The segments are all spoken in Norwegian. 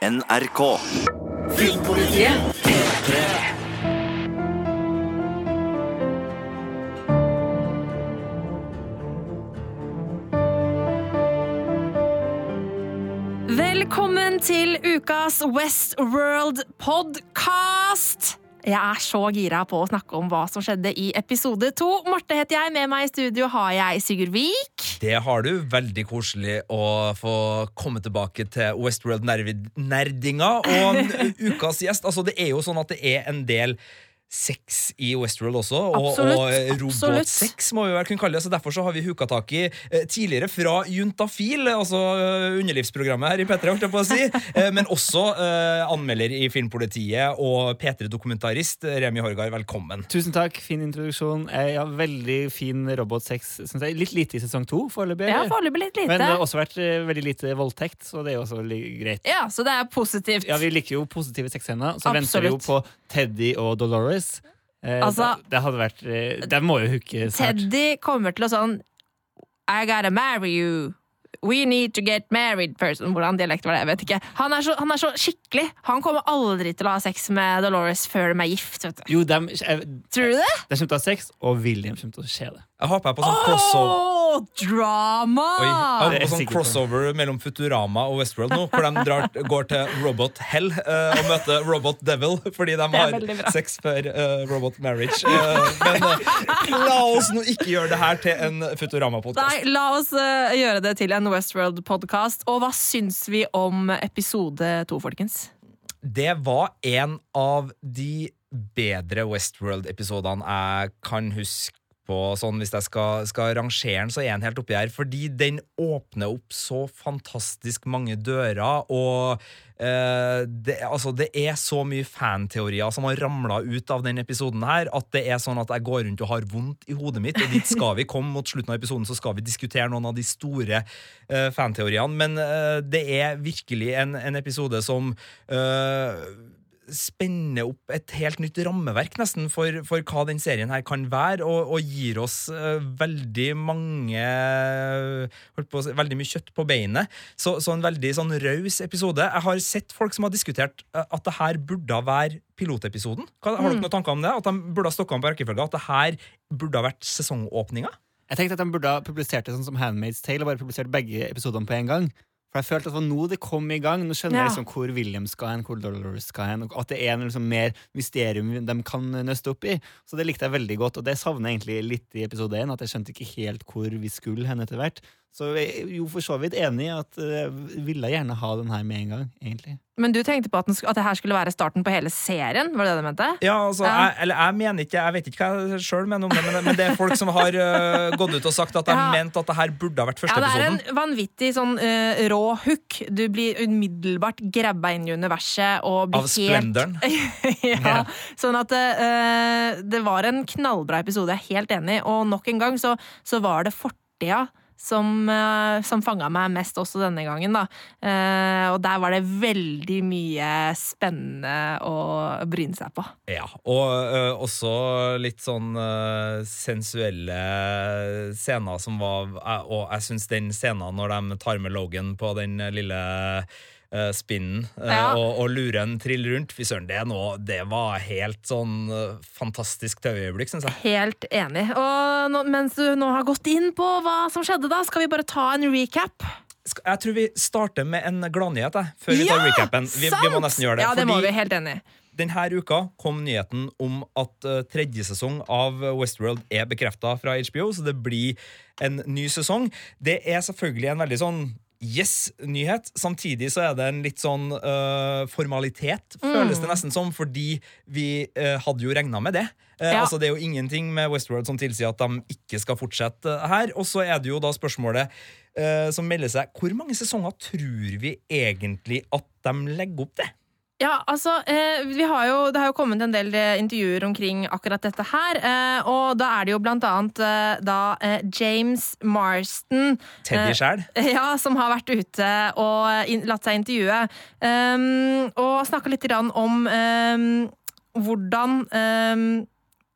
NRK. Filmpolitiet P3. Velkommen til ukas Westworld podcast. Jeg er så gira på å snakke om hva som skjedde i episode to. Marte heter jeg, med meg i studio har jeg Sigurd Vik. Det har du. Veldig koselig å få komme tilbake til Westworld-nerdinga. Og ukas gjest altså Det er jo sånn at det er en del sex i Westworld også, og, Absolutt, og robotsex må vi vel kunne kalle det. Så Derfor så har vi huka tak i eh, tidligere fra Juntafil, altså eh, underlivsprogrammet her i P3, holdt jeg på å si, eh, men også eh, anmelder i Filmpolitiet og P3-dokumentarist Remi Horgard. Velkommen. Tusen takk, fin introduksjon. Eh, Ja, veldig fin robotsex. Synes jeg. Litt lite i sesong to foreløpig. Ja, foreløpig litt Men det har også vært eh, veldig lite voldtekt, så det er jo også greit. Ja, så det er positivt. Ja, Vi liker jo positive sexscener, så venter vi jo på Teddy og Dolores. Eh, Altså- det, det hadde vært Det De må jo hooke snart. Teddy kommer til å sånn I gotta marry you. We need to get married person. Hvordan dialekt var det? Jeg vet ikke. Han er, så, han er så skikkelig. Han kommer aldri til å ha sex med Dolores før de er gift. Vet du. Jo, de, jeg, Tror du det? de kommer til å ha sex, og William kommer til å se det. Jeg har på meg på sånn crossover. Åh, drama! Oi, jeg har på sånn crossover mellom Futurama og Westworld nå, hvor de drar, går til Robot Hell uh, og møter Robot Devil fordi de har sex før uh, Robot Marriage. Uh, men la oss nå ikke gjøre det her til en Futurama-podkast. Nei, la oss gjøre det til en Westworld-podkast. Og hva syns vi om episode to, folkens? Det var en av de bedre Westworld-episodene jeg kan huske på. Sånn, hvis jeg skal, skal rangere den, så er den helt oppi her. Fordi den åpner opp så fantastisk mange dører, og eh, det, altså, det er så mye fanteorier som har ramla ut av den episoden her, at det er sånn at jeg går rundt og har vondt i hodet mitt. Og dit skal vi komme mot slutten av episoden, så skal vi diskutere noen av de store eh, fanteoriene. Men eh, det er virkelig en, en episode som eh, spenner opp et helt nytt rammeverk nesten for, for hva den serien her kan være, og, og gir oss uh, veldig mange på Veldig mye kjøtt på beinet. Så, så en veldig sånn raus episode. Jeg har sett folk som har diskutert eh, at det her burde være pilotepisoden. Hva, har dere noen tanker om det? At de burde ha stokka om på rekkefølge? At det her burde ha vært sesongåpninga? Jeg tenkte at de burde ha publisert det sånn som Handmaid's Tale, og bare publisert begge episodene på en gang. For jeg følte at det var nå det kom i gang. Nå skjønner Ja. jeg liksom hvor William skal hen, hvor Dolores skal hen, at det er en liksom mer mysterium de kan nøste opp i. Så det likte jeg veldig godt, og det savner jeg egentlig litt i episode 1, at jeg skjønte ikke helt hvor vi skulle hen etter hvert. Så jeg er jo for så vidt enig i at eh, jeg ville gjerne ha den her med en gang, egentlig. Men du tenkte på at, den, at det her skulle være starten på hele serien? Var det det du mente? Ja, altså, Ja. Jeg, eller jeg mener ikke Jeg vet ikke hva jeg sjøl mener om det, men, men det er folk som har uh, gått ut og sagt at de Ja. mente at det her burde ha vært første episoden. Ja, det er episoden. en vanvittig sånn uh, rå hook. Du blir umiddelbart grabba inn i universet og blir Av Splenderen. ja, ja, Sånn at uh, det var en knallbra episode, jeg er helt enig. Og nok en gang så, så var det fortida som, uh, som fanga meg mest også denne gangen, da. Eh, og der var det veldig mye spennende å bryne seg på. Ja, og øh, også litt sånn sensuelle scener som var Og jeg syns den scenen når de tar med Logan på den lille øh, spinnen øh, Ja. og, og luren trill rundt, fy søren, det, nå det var helt sånn øh, fantastisk TV-øyeblikk, syns jeg. Helt enig. Og nå, mens du nå har gått inn på hva som skjedde da, skal vi bare ta en recap. Jeg tror vi starter med en gladnyhet, før vi tar recapen. Vi, vi må nesten gjøre det. Ja, det må vi. Helt enig. Denne uka kom nyheten om at eh, tredje sesong av Westworld er bekrefta fra HBO, så det blir en ny sesong. Det er selvfølgelig en veldig sånn yes-nyhet. Samtidig så er det en litt sånn uh, formalitet, føles det nesten som, fordi vi uh, hadde jo regna med det. Uh, Ja. altså Det er jo ingenting med Westworld som tilsier at de ikke skal fortsette her. Og så er det jo da spørsmålet som melder seg Hvor mange sesonger tror vi egentlig at de legger opp til? Ja, altså, eh, vi har jo, Det har jo kommet en del eh, intervjuer omkring akkurat dette her. Eh, og da er det jo blant annet da James Marston Teddy sjæl? Ja, som har vært ute og latt seg intervjue. Og snakka litt om hvordan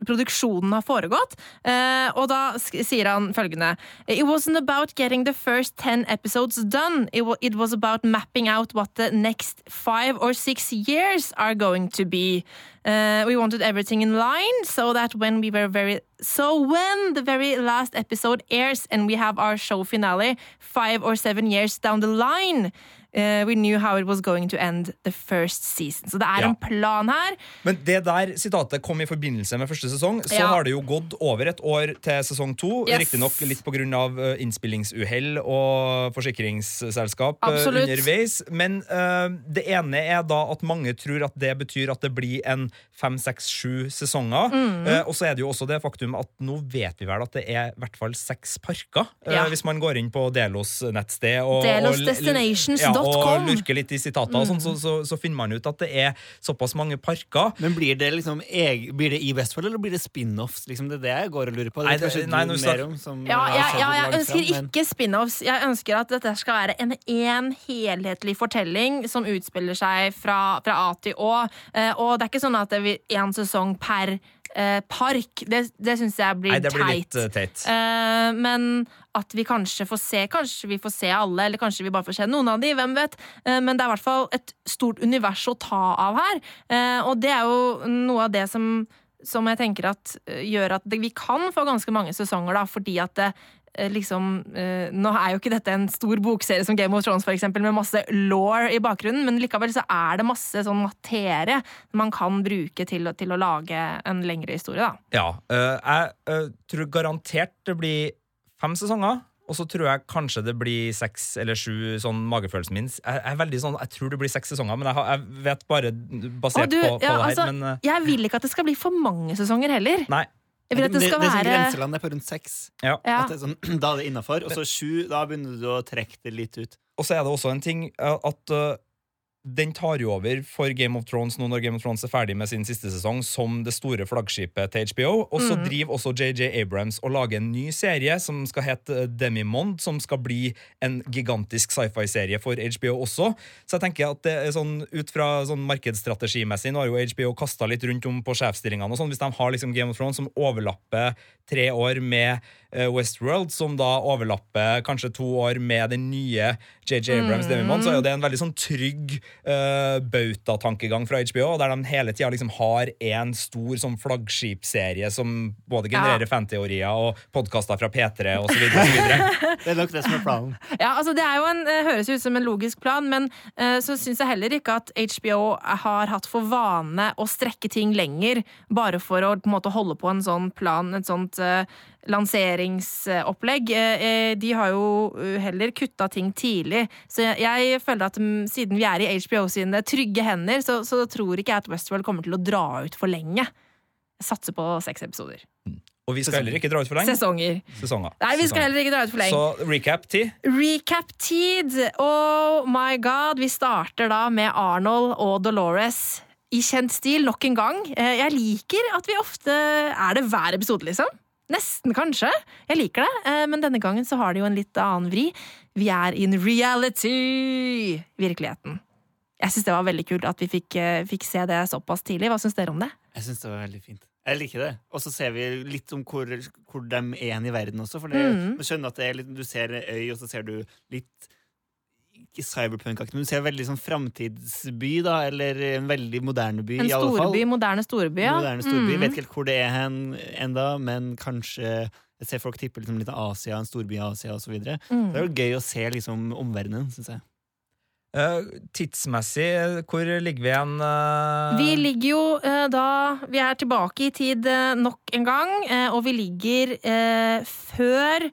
produksjonen har foregått. Eh, og da sier han følgende It wasn't about getting the first ten episodes done. It, it was about mapping out what the next five or six years are going to be. Uh, we wanted everything in line so that when we were very so when the very last episode airs and we have our show finale five or seven years down the line uh, we knew how it was going to end the first season. Så det er Ja. en plan her. Men det der sitatet kom i forbindelse med første sesong. Så Ja. har det jo gått over et år til sesong to. Yes. Riktignok litt pga. innspillingsuhell og forsikringsselskap eh, Absolutt. underveis. Men uh, det ene er da at mange tror at det betyr at det blir en fem, seks, sju sesonger. Mm. Uh, og så er det jo også det faktum at nå vet vi vel at det er i hvert fall seks parker. eh, Ja. Hvis man går inn på Delos nettsted og, Delos og, Destinations. Ja, og lurker litt i sitater, og sånn, Mm. så, så, så finner man ut at det er såpass mange parker. Men blir det liksom Blir det i Westfold, eller blir det spin-offs? Liksom det er det jeg går og lurer på. Det er nei, det- nei, du mer om, som Ja, ja, ja, jeg ønsker fram, men- ikke spin-offs. Jeg ønsker at dette skal være en én helhetlig fortelling som utspiller seg fra, fra A til Å. Eh, og det er ikke sånn at det er én sesong per eh, park. Det, det syns jeg blir, Nei, det blir litt teit. eh, teit. Eh, men at vi kanskje får se Kanskje vi får se alle, eller kanskje vi bare får se noen av de, hvem vet. Eh, men det er i hvert fall et stort univers å ta av her. Eh, og det er jo noe av det som, som jeg tenker at gjør at vi kan få ganske mange sesonger, da, fordi at det, Liksom, eh, nå er jo ikke dette en stor bokserie som Game of Thrones, for eksempel, med masse law i bakgrunnen, men likevel så er det masse sånn materie man kan bruke til, til å lage en lengre historie. da. Ja. eh, jeg eh, tror garantert det blir fem sesonger. Og så tror jeg kanskje det blir seks eller sju, sånn magefølelsen min. Jeg, er veldig sånn, jeg tror det blir seks sesonger, men jeg, har, jeg vet bare basert du, på, på ja, det her. altså, men eh, Jeg vil ikke at det skal bli for mange sesonger heller. nei. Jeg vil at det skal det, er sånn være Grenseland er på rundt seks. Ja. det er sånn, da er det innafor. Og så sju, da begynner du å trekke det litt ut. Og så er det også en ting at eh, den tar jo over for Game of Thrones nå når Game of Thrones er ferdig med sin siste sesong, som det store flaggskipet til HBO. Og så Mm. driver også JJ Abrams og lager en ny serie som skal hete Demi Demimond, som skal bli en gigantisk sci-fi-serie for HBO også. Så jeg tenker at det er sånn ut fra sånn markedsstrategimessig Nå har jo HBO kasta litt rundt om på sjefsstillingene. og sånn, Hvis de har liksom Game of Thrones som overlapper tre år med eh, Westworld, som da overlapper kanskje to år med den nye JJ Abrams Demimond, så er jo det en veldig sånn trygg uh, bautatankegang fra HBO, der de hele tida liksom har en stor sånn flaggskipserie som både genererer fanteorier og podkaster fra P3 osv. Det er nok det som er planen. Ja, altså Det er jo en, eh, høres ut som en logisk plan, men uh, så syns jeg heller ikke at HBO har hatt for vane å strekke ting lenger, bare for å på en måte holde på en sånn plan, et sånt eh, lanseringsopplegg. Eh, eh, de har jo eh, heller kutta ting tidlig, så jeg, føler at mm, siden vi er i HBO sine trygge hender, så, så tror ikke jeg at Westworld kommer til å dra ut for lenge. Jeg satser på seks episoder. Og vi skal heller ikke dra ut for lenge. Sesonger. Sesonger. Nei, vi skal heller ikke dra ut for lenge. Så recap-tid. Recap-tid! Oh my god! Vi starter da med Arnold og Dolores i kjent stil nok en gang. Jeg liker at vi ofte Er det hver episode, liksom? Nesten, kanskje. Jeg liker det, eh, men denne gangen så har det jo en litt annen vri. Vi er in reality! Virkeligheten. Jeg syns det var veldig kult at vi fikk, eh, fikk se det såpass tidlig. Hva syns dere om det? Jeg syns det var veldig fint. Jeg liker det. Og så ser vi litt om hvor, hvor de er i verden også. For det, mm. du skjønner at det er litt, du ser ei øy, og så ser du litt Ikke cyberpunk-aktig, men du ser en veldig sånn framtidsby, da. Eller en veldig moderne by, En i alle fall. storby, moderne storby, ja. Moderne storby. Mm. Vet ikke helt hvor det er hen enda, men kanskje Jeg ser folk tippe liksom litt Asia, en storby i Asia osv. Det Mm. er jo gøy å se liksom omverdenen, syns jeg. Uh, tidsmessig, hvor ligger vi igjen? Uh... Vi ligger jo uh, da Vi er tilbake i tid nok en gang, og vi ligger eh, før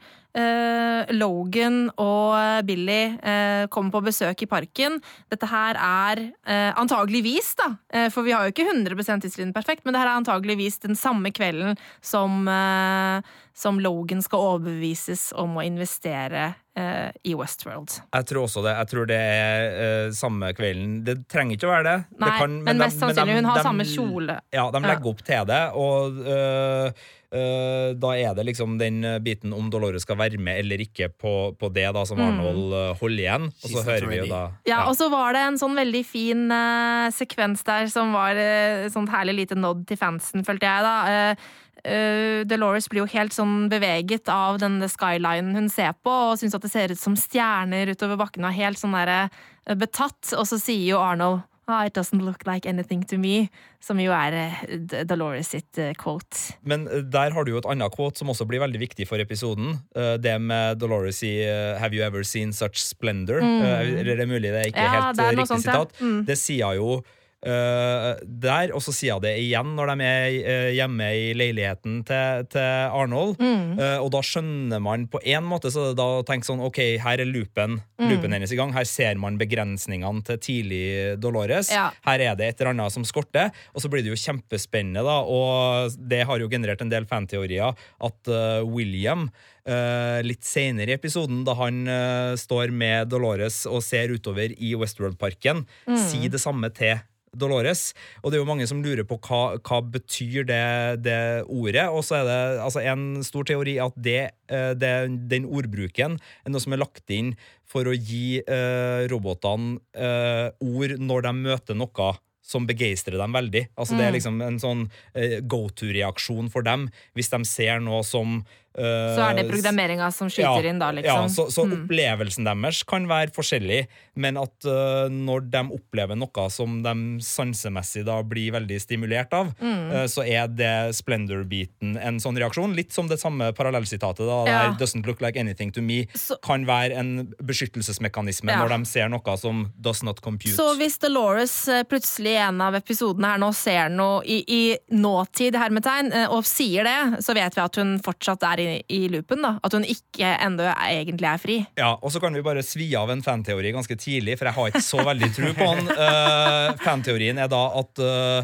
Logan og eh, Billy eh, kommer på besøk i parken. Dette her er eh, antageligvis, da, eh, for vi har jo ikke 100% tidslinjen perfekt, men det her er antageligvis den samme kvelden som, eh, som Logan skal overbevises om å investere eh, i Westworld. Jeg tror også det. Jeg tror det er uh, samme kvelden. Det trenger ikke å være det. Nei, det kan, men, mest de- sannsynlig. de- Hun har de- samme kjole. Ja, de legger opp til det, og øh, da er det liksom den biten om Dolores skal være med eller ikke på, på det da som Mm. Arnold øh, holder igjen. Og så hører vi jo da Ja, og så var det en sånn veldig fin uh, sekvens der som var uh, sånt herlig lite nod til fansen, følte jeg da. Uh, Uh, Dolores blir jo helt sånn beveget av denne skylinen hun ser på, og syns at det ser ut som stjerner utover bakken, og helt sånn derre eh, betatt. Og så sier jo Arnold ah, It doesn't look like anything to me, som jo er eh, Dolores sitt eh, quote. Men øh, der har du jo et annet quote som også blir veldig viktig for episoden. Det med Dolores i Have you ever seen such splendor? Øh, eller det er mulig det er ikke Mm. Ja, helt er riktig sitat. Mm. Det sier jo der, og så sier hun det igjen når de er øh, hjemme i leiligheten til, til Arnold. Mm. Eh, og da skjønner man på en måte så da tenker sånn, ok, her er loopen, Mm. loopen hennes i gang. Her ser man begrensningene til tidlig Dolores. Ja. Her er det et eller annet som skorter. Og så blir det jo kjempespennende, da. Og det har jo generert en del fanteorier at uh, William Uh, litt senere i episoden, da han uh, står med Dolores og ser utover i Westworld-parken, si det samme til Dolores. Og det er jo mange som lurer på hva, hva betyr det, det ordet. Og så er det altså, en stor teori at det, eh, det, den ordbruken er noe som er lagt inn for å gi eh, robotene eh, ord når de møter noe som begeistrer dem veldig. Altså Det er liksom en sånn eh, go to-reaksjon for dem hvis de ser noe som Så er det programmeringa som skyter inn da, ja, liksom. så, så Mm. opplevelsen deres kan være forskjellig, men at uh, når de opplever noe som de sansemessig da blir veldig stimulert av, Mm. uh, så er det splendor-biten en sånn reaksjon. Litt som det samme parallellsitatet, da, Ja. der 'doesn't look like anything to me' Så- kan være en beskyttelsesmekanisme Ja. når de ser noe som 'does not compute'. Så hvis Dolores eh, plutselig i en av episodene her nå ser noe i, i nåtid, hermetegn, eh, og sier det, så vet vi at hun fortsatt er i, i loopen. da. At hun ikke ennå egentlig er fri. Ja, og så kan vi bare svi av en fanteori ganske tidlig, for jeg har ikke så veldig tro på den. Uh, fanteorien er da at uh,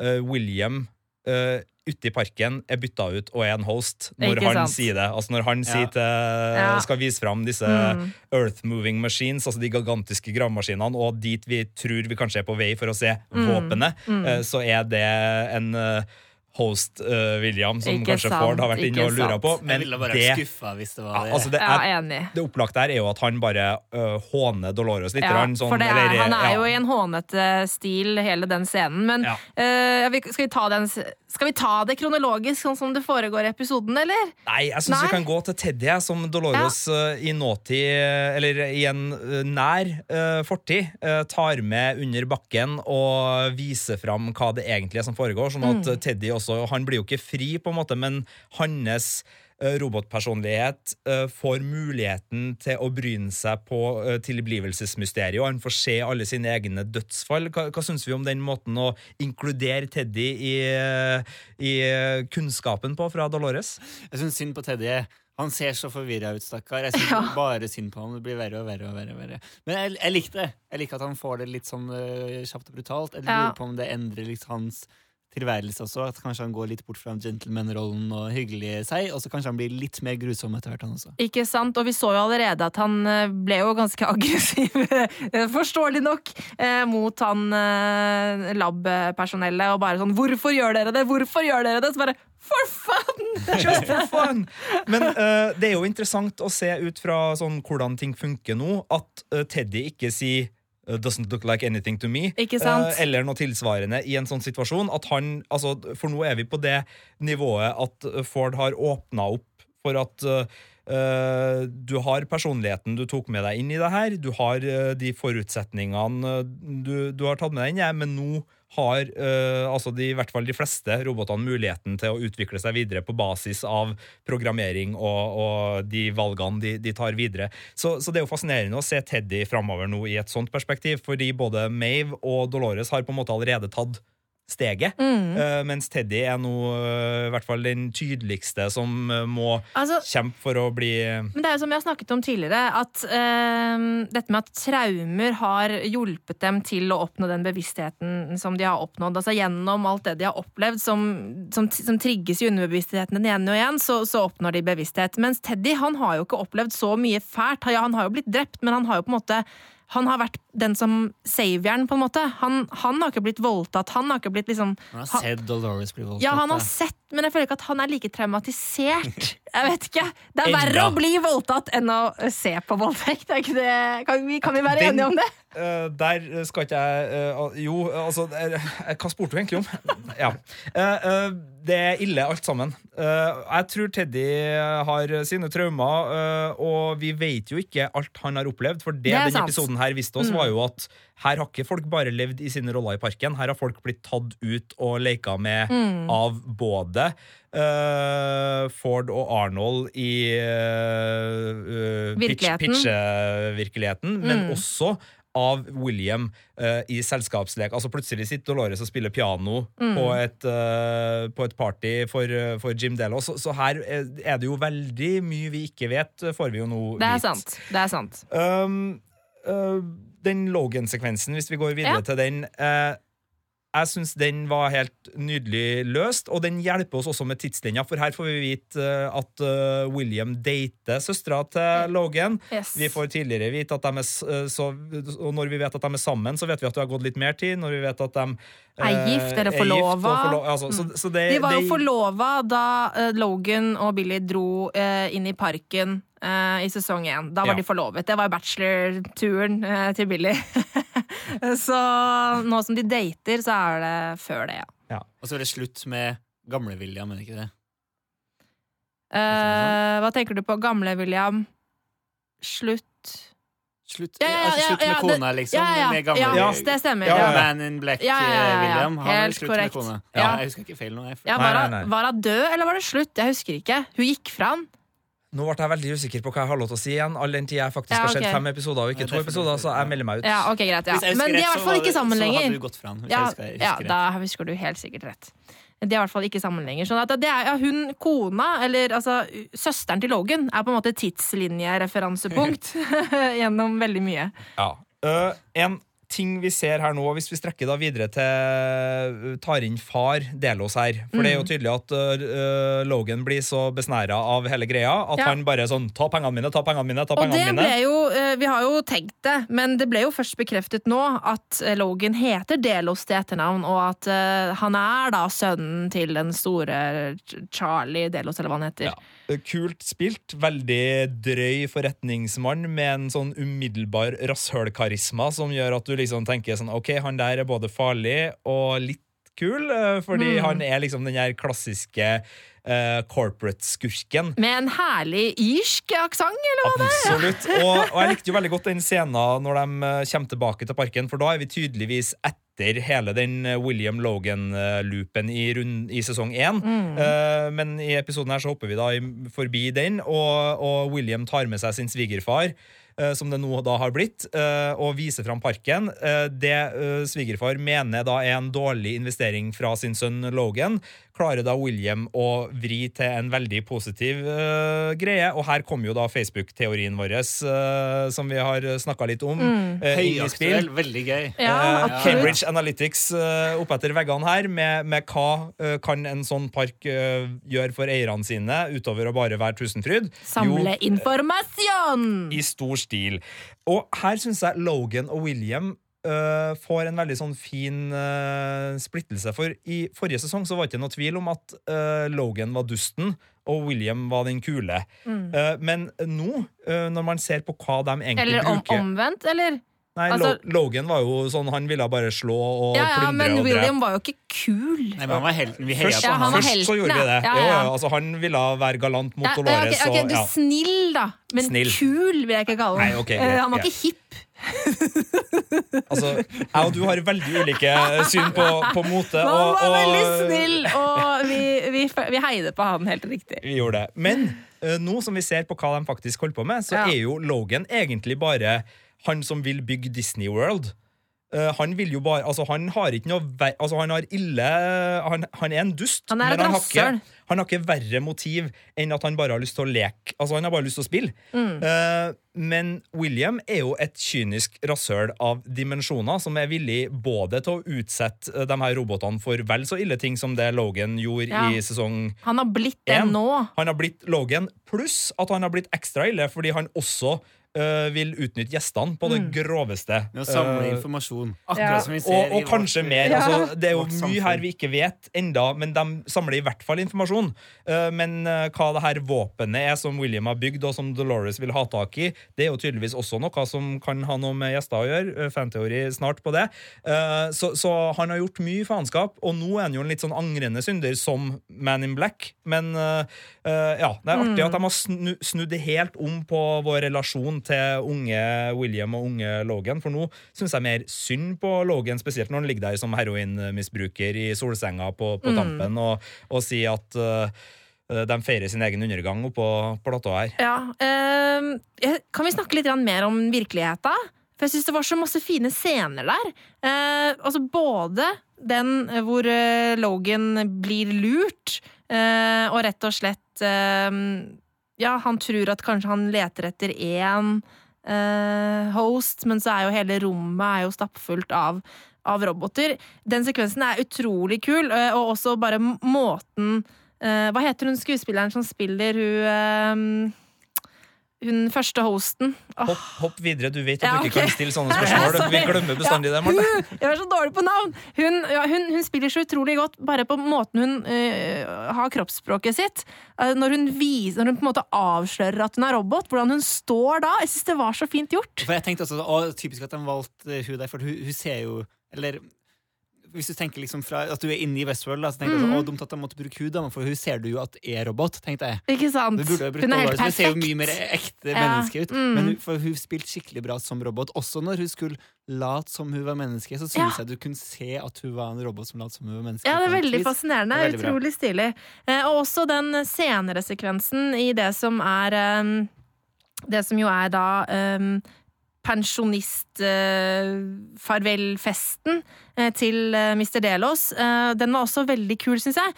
eh, William uh, ute i parken er bytta ut og er en host når Ikke han sant? sier det. Altså når han Ja. sier til, Ja. skal vise fram disse Mm. earth moving machines, altså de gigantiske gravemaskinene, og dit vi tror vi kanskje er på vei for å se Mm. våpenet, eh, så er det en host, uh, William, som Ikke kanskje sant, Ford har vært inne og lura på. Jeg Men ville bare det, skuffa hvis det var ja, det. altså det Ja, er enig. det opplagte her er jo at han bare uh, håner Dolores litt. Ja, rann, sånn, for det er, eller, han er ja. jo i en hånete stil, hele den scenen. Men Ja. eh, skal, vi ta den, skal vi ta det kronologisk, sånn som det foregår i episoden, eller? Nei, jeg syns vi kan gå til Teddy, som Dolores øh, i nåtid, eller i en øh, nær uh, fortid, tar med under bakken og viser fram hva det egentlig er som foregår. Sånn at Mm. Teddy også Han blir jo ikke fri, på en måte, men hans robotpersonlighet øh, får muligheten til å bryne seg på øh, tilblivelsesmysteriet, og han får se alle sine egne dødsfall. Hva, hva syns vi om den måten å inkludere Teddy i, i kunnskapen på fra Dolores? Jeg syns synd på Teddy. Han ser så forvirra ut, stakkar. Jeg syns Ja. bare synd på ham. Det blir verre og verre. og verre, og verre. Men jeg, jeg likte det. Jeg liker at han får det litt sånn uh, kjapt og brutalt. Jeg Ja. lurer på om det endrer litt hans tilværelse også. At kanskje han går litt bort fra gentleman-rollen og hyggelig seg, og så kanskje han blir litt mer grusom etter hvert, han også. Ikke sant? Og vi så jo allerede at han eh, ble jo ganske aggressiv, eh, forståelig nok, eh, mot han lab-personellet. Og bare sånn 'Hvorfor gjør dere det? Hvorfor gjør dere det?' Så bare For fun! Just for fun! Men uh, det er jo interessant å se ut fra sånn, hvordan ting funker nå, at uh, Teddy ikke sier Doesn't look like anything to me. Eh, eller noe tilsvarende i en sånn situasjon. At han, altså, for nå er vi på det nivået at eh, Ford har åpna opp for at Uh, du har personligheten du tok med deg inn i det her. Du har uh, de forutsetningene du, du har tatt med deg inn, ja, men nå har eh, altså de, i hvert fall de fleste robotene muligheten til å utvikle seg videre på basis av programmering og, og de valgene de, de tar videre. Så, så det er jo fascinerende å se Teddy framover nå i et sånt perspektiv, fordi både Mave og Dolores har på en måte allerede tatt steget. Mm. Uh, mens Teddy er nå uh, i hvert fall den tydeligste som uh, må Altså, kjempe for å bli Men det er jo som vi har snakket om tidligere, at dette med at traumer har hjulpet dem til å oppnå den bevisstheten som de har oppnådd. Altså Gjennom alt det de har opplevd, som, som, som trigges i underbevisstheten igjen og igjen, så, så oppnår de bevissthet. Mens Teddy han har jo ikke opplevd så mye fælt. Ja, han har jo blitt drept, men han har jo på en måte han har vært den som savieren, på en måte. Han, han har ikke blitt voldtatt. Han har ikke blitt liksom Han har sett Dolores bli voldtatt. ja, han har sett, men jeg føler ikke at han er like traumatisert. Jeg vet ikke. Det er verre å bli voldtatt enn å se på voldtekt. Kan, vi, kan vi være Den- enige om det? Uh, der skal ikke jeg uh, Jo, altså eh, Hva spurte du egentlig om? ja. Uh, eh, det er ille, alt sammen. Eh, jeg tror Teddy har sine traumer, eh, og vi vet jo ikke alt han har opplevd. For det, Det denne sant. episoden her viste oss, Mm. var jo at her har ikke folk bare levd i sine roller i parken. Her har folk blitt tatt ut og leka med Mm. av både uh, Ford og Arnold i uh, Virkeligheten. pitch-virkeligheten, men Mm. også av William i selskapslek. Altså Plutselig sitter Dolores og spiller piano Mm. på, et, på et party for, for Jim Dello. Så, så her er det jo veldig mye vi ikke vet, får vi jo nå Det er sant. Det er sant. Um, uh, den Logan-sekvensen, hvis vi går videre Ja. til den Eh, Jeg syns den var helt nydelig løst, og den hjelper oss også med tidslinja, for her får vi vite uh, at uh, William dater søstera til Logan. Yes. Vi får tidligere vite at de er uh, så, Og når vi vet at de er sammen, så vet vi at det har gått litt mer tid. Når vi vet at de Er gift eller er gift og forlova. forlo- altså, så, så det, De var jo forlova da eh, Logan og Billy dro eh, inn i parken eh, i sesong én. Da var Ja. de forlovet. Det var bachelor-turen eh, til Billy. så nå som de dater, så er det før det, ja. Og så er det slutt med gamle-William, er det ikke det? Eh, hva tenker du på? Gamle William? Slutt Slutt, Ja, ja, ja, altså, slutt ja, med kona, liksom. Ja, ja, Med gamle ja, det stemmer. Ja, ja, ja. Man in Black Ja, ja, ja, ja. William. Han Helt slutt korrekt. med kona. Ja. Jeg husker ikke feil nå. Ja, var, nei, hun, nei. var hun død, eller var det slutt? Jeg husker ikke. Hun gikk fra han. Nå ble jeg veldig usikker på hva jeg har lov til å si igjen. All den tid jeg faktisk Ja, har sett fem episoder og ikke to episoder, så jeg melder meg ut. Ja, ok, greit. Men de er i hvert fall ikke sammen sammen Så hadde lenger. du gått fra han, ja, da husker du helt sikkert rett. De er i hvert fall ikke sammen lenger. Sånn at det er, ja, hun, kona, eller altså søsteren til Logan, er på en måte tidslinjereferansepunkt gjennom veldig mye. Ja. Uh, en ting vi ser her nå, hvis vi strekker da videre til øh, tar inn far Delos her For det er jo Mm. tydelig at uh, Logan blir så besnæra av hele greia at Ja. han bare er sånn Ta pengene mine, ta pengene mine, ta Og det pengene mine. jo, eh, Vi har jo tenkt det, men det ble jo først bekreftet nå at eh, Logan heter Delos til etternavn, og at uh, han er da sønnen til den store Charlie Delos, eller hva han heter. Ja. Kult spilt. Veldig drøy forretningsmann med en sånn umiddelbar rasshølkarisma som gjør at du liksom tenker sånn OK, han der er både farlig og litt kul, øh, fordi Mm. han er liksom den der klassiske uh, corporate-skurken. Med en herlig irsk aksent, eller hva? det er? Absolutt. Og, og jeg likte jo veldig godt den scenen når de eh, kommer tilbake til parken, for da er vi tydeligvis etter hele den eh, William Logan-loopen i, i sesong én. Mm. Uh, men i episoden her så hopper vi da forbi den, og, og William tar med seg sin svigerfar. Eh, Som det nå da har blitt, eh, og viser fram parken. Eh, Det svigerfar mener da er en dårlig investering fra sin sønn Logan, klarer da William å vri til en veldig positiv uh, greie. Og her kommer jo da Facebook-teorien vår, uh, som vi har snakka litt om. Mm. spill. Høyaktuell, veldig gøy. Ja. Cambridge Analytics uh, oppetter veggene her med, med hva kan en sånn park gjøre for eierne sine, utover å bare være Tusenfryd. Samle informasjon! i stor stil. Og her syns jeg Logan og William eh, får en veldig sånn fin uh, splittelse. For i forrige sesong så var det ikke noe tvil om at uh, Logan var dusten, og William var den kule. Mm. Eh, men nå, når man ser på hva de egentlig Eller om, bruker omvendt, eller? Nei, altså- Logan var jo sånn, han ville bare slå og Ja, ja, plyndre men og. William var jo ikke kul. Nei, men han var helten. Vi heia på Ja, han først så gjorde vi det. ja. Ja, Jo, ja, altså, han ville være galant mot Dolores. Okay, okay, du ja. snill, da. Men Snill. kul vil jeg ikke kalle ham. Okay, han var ikke hipp. Altså, jeg og du har veldig ulike syn på, på mote. Og, var veldig snill, og vi, vi, vi heide på han helt riktig. Vi gjorde det. Men eh, nå som vi ser på hva de faktisk holder på med, så Ja. er jo Logan egentlig bare han som vil bygge Disney World. Uh, han vil jo bare Altså, han har ikke noe Altså, han har ille Han, han er en dust, Han er men han har, rasshøl. ikke, han har ikke verre motiv enn at han bare har lyst til å leke. Altså, han har bare lyst til å spille. Mm. Uh, men William er jo et kynisk rasshøl av dimensjoner, som er villig både til å utsette eh, de her robotene for vel så ille ting som det Logan gjorde Ja. i sesong Han har blitt det nå. han har blitt Logan, pluss at han har blitt ekstra ille fordi han også øh, vil utnytte gjestene på det Mm. groveste. Å samle Øh, informasjon. Ja. Akkurat som vi ser og, i og kanskje vårt- mer. Ja. Altså, det er jo mye her vi ikke vet enda, men de samler i hvert fall informasjon. Uh, men uh, hva det her våpenet er som William har bygd, og som Dolores vil ha tak i, det er jo tydeligvis også noe som kan ha noe med gjester å gjøre. Uh, Fanteori snart på det. Uh, så, så han har gjort mye faenskap, og nå er han jo en litt sånn angrende synder som Man in Black. Men uh, uh, ja, det er artig at de har snu, snudd det helt om på vår relasjon til unge William og unge Logan, for nå syns jeg mer synd på Logan, spesielt når han ligger der som heroinmisbruker i solsenga på, på tampen og, og sier at uh, de feirer sin egen undergang oppå platået her. Ja, ehm, kan vi snakke litt mer om virkeligheten? For jeg syns det var så masse fine scener der. Eh, altså både den hvor eh, Logan blir lurt, eh, og rett og slett eh, Ja, han tror at kanskje han leter etter én eh, host, men så er jo hele rommet jo stappfullt av av roboter. Den sekvensen er utrolig kul, eh, og også bare måten eh, Hva heter hun skuespilleren som spiller hun eh, Hun første hosten? Oh. Hopp, hopp videre, du vet at Ja, du ikke kan stille sånne spørsmål. Vi glemmer bestandig det, Marte. jeg er så dårlig på navn! Hun, ja, hun, hun spiller så utrolig godt bare på måten hun uh, har kroppsspråket sitt. Uh, når, hun viser, når hun på en måte avslører at hun er robot, hvordan hun står da. Jeg syns det var så fint gjort. For jeg tenkte også, å, Typisk at de valgte hun der, for hun, hun ser jo Eller hvis du tenker liksom fra at du er inne i Westworld, da, så tenker du sånn, å, dumt at de måtte bruke hud, da, for hun ser du jo at er robot, tenkte jeg. Ikke sant? Du burde jo brukt Hun er helt perfekt. Hun ser jo mye mer ekte Ja, menneske ut. mm. Men hun, for hun spilte skikkelig bra som robot. Også når hun skulle late som hun var menneske, så syns Ja. jeg du kunne se at hun var en robot som lot som hun var menneske. Ja, det er veldig fascinerende. Er veldig utrolig stilig. Eh, og også den senere sekvensen i det som er eh, Det som jo er da eh, pensjonist-farvelfesten eh, til eh, Mr. Delos. Eh, den var også veldig kul, syns jeg.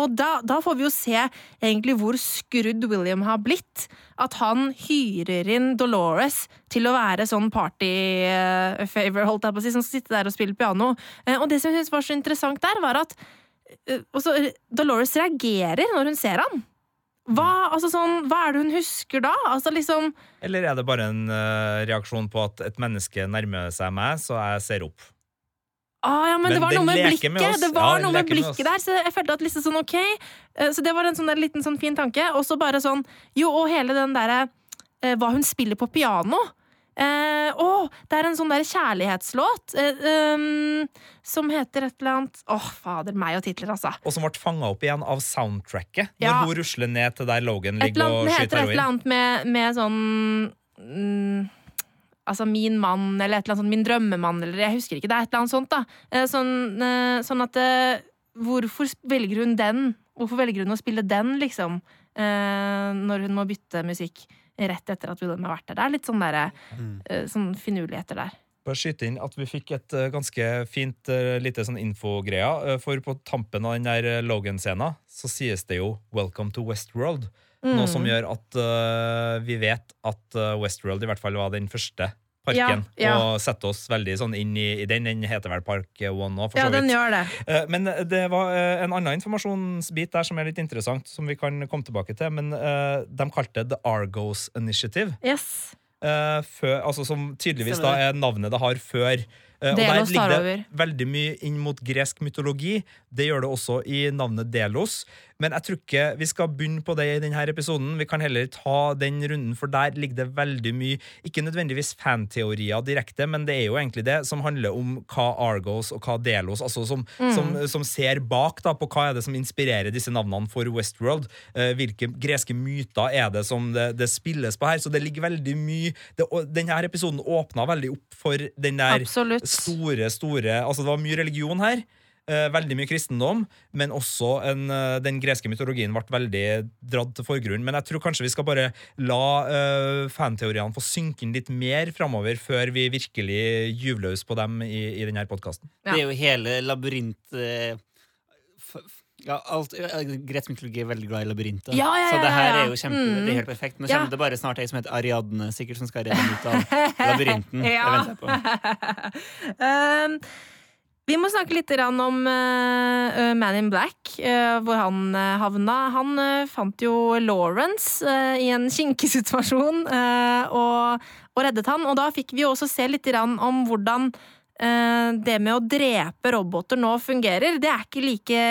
Og da, da får vi jo se egentlig hvor skrudd William har blitt. At han hyrer inn Dolores til å være sånn party-favor, holdt jeg på å si, som skal sitte der og spille piano. Og det som jeg synes var så interessant der, var at Dolores reagerer når hun ser han. Hva, altså sånn, hva er det hun husker da? Altså liksom Eller er det bare en uh, reaksjon på at et menneske nærmer seg meg, så jeg ser opp? Ah, ja, men, Men det var noe med blikket. med. Det var Ja, noe med blikket med der, så jeg følte at liksom sånn ok. Eh, Så det var en sånn der liten sånn fin tanke. Og så bare sånn Jo, og hele den derre eh, Hva hun spiller på piano. Eh, å, det er en sånn der kjærlighetslåt eh, um, som heter et eller annet Åh, fader, meg og titler, altså. Og som ble fanga opp igjen av soundtracket når Ja. hun rusler ned til der Logan ligger annet, og det skyter heter et eller annet med, med sånn mm, Altså Min mann, eller et eller annet sånt. Min drømmemann, eller jeg husker ikke. Det er et eller annet sånt, da. Eh, Sånn, eh, sånn at eh, Hvorfor velger hun den? Hvorfor velger hun å spille den, liksom? eh, Når hun må bytte musikk rett etter at William har vært der. Det er litt sånn derre Mm. eh, Sånn finurligheter der. Bare skyte inn at vi fikk et eh, ganske fint uh, lite sånn infogreia. eh, for på tampen av den der eh, Logan-scenen så sies det jo 'Welcome to Westworld'. Noe som Mm. gjør at uh, vi vet at eh, Westworld i hvert fall var den første parken. Ja, ja. Og sette oss veldig sånn inn i, i den. Den heter vel Park One òg, for Ja, så vidt. den gjør det. Eh, Men det var eh, en annen informasjonsbit der som er litt interessant, som vi kan komme tilbake til. Men eh, de kalte det The Argos Initiative. Yes. eh, før, altså som tydeligvis da er navnet det har før. Og Delos der ligger det veldig mye inn mot gresk mytologi. Det gjør det også i navnet Delos. Men jeg tror ikke vi skal begynne på det i denne episoden. Vi kan heller ta den runden, for der ligger det veldig mye Ikke nødvendigvis fanteorier direkte, men det er jo egentlig det som handler om hva Argos og hva Delos Altså som, Mm. som, som ser bak da på hva er det som inspirerer disse navnene for Westworld. Eh, hvilke greske myter er det som det, det spilles på her? Så det ligger veldig mye det, Denne episoden åpna veldig opp for den der Absolutt. store, store Altså, det var mye religion her. Eh, veldig mye kristendom, men også en, eh, den greske mytologien ble veldig dratt til forgrunn. Men jeg tror kanskje vi skal bare la eh, fanteoriene få synke inn litt mer framover, før vi virkelig gyver løs på dem i, i denne podkasten. Ja. Det er jo hele labyrint... Ja, alt, ja, Gresk mytologi er veldig glad i labyrinter. Ja, ja, Så det her er jo kjempe, Mm. det er helt perfekt. Nå Ja. kommer det bare snart ei som heter Ariadne, sikkert, som skal redde ut av labyrinten. Det venter jeg på. Um, vi må snakke litt om uh, uh, Man in Black, uh, hvor han havna. Han fant jo Lawrence i en kinkesituasjon og, og reddet han. Og da fikk vi også se litt om hvordan det med å drepe roboter nå fungerer. Det er ikke like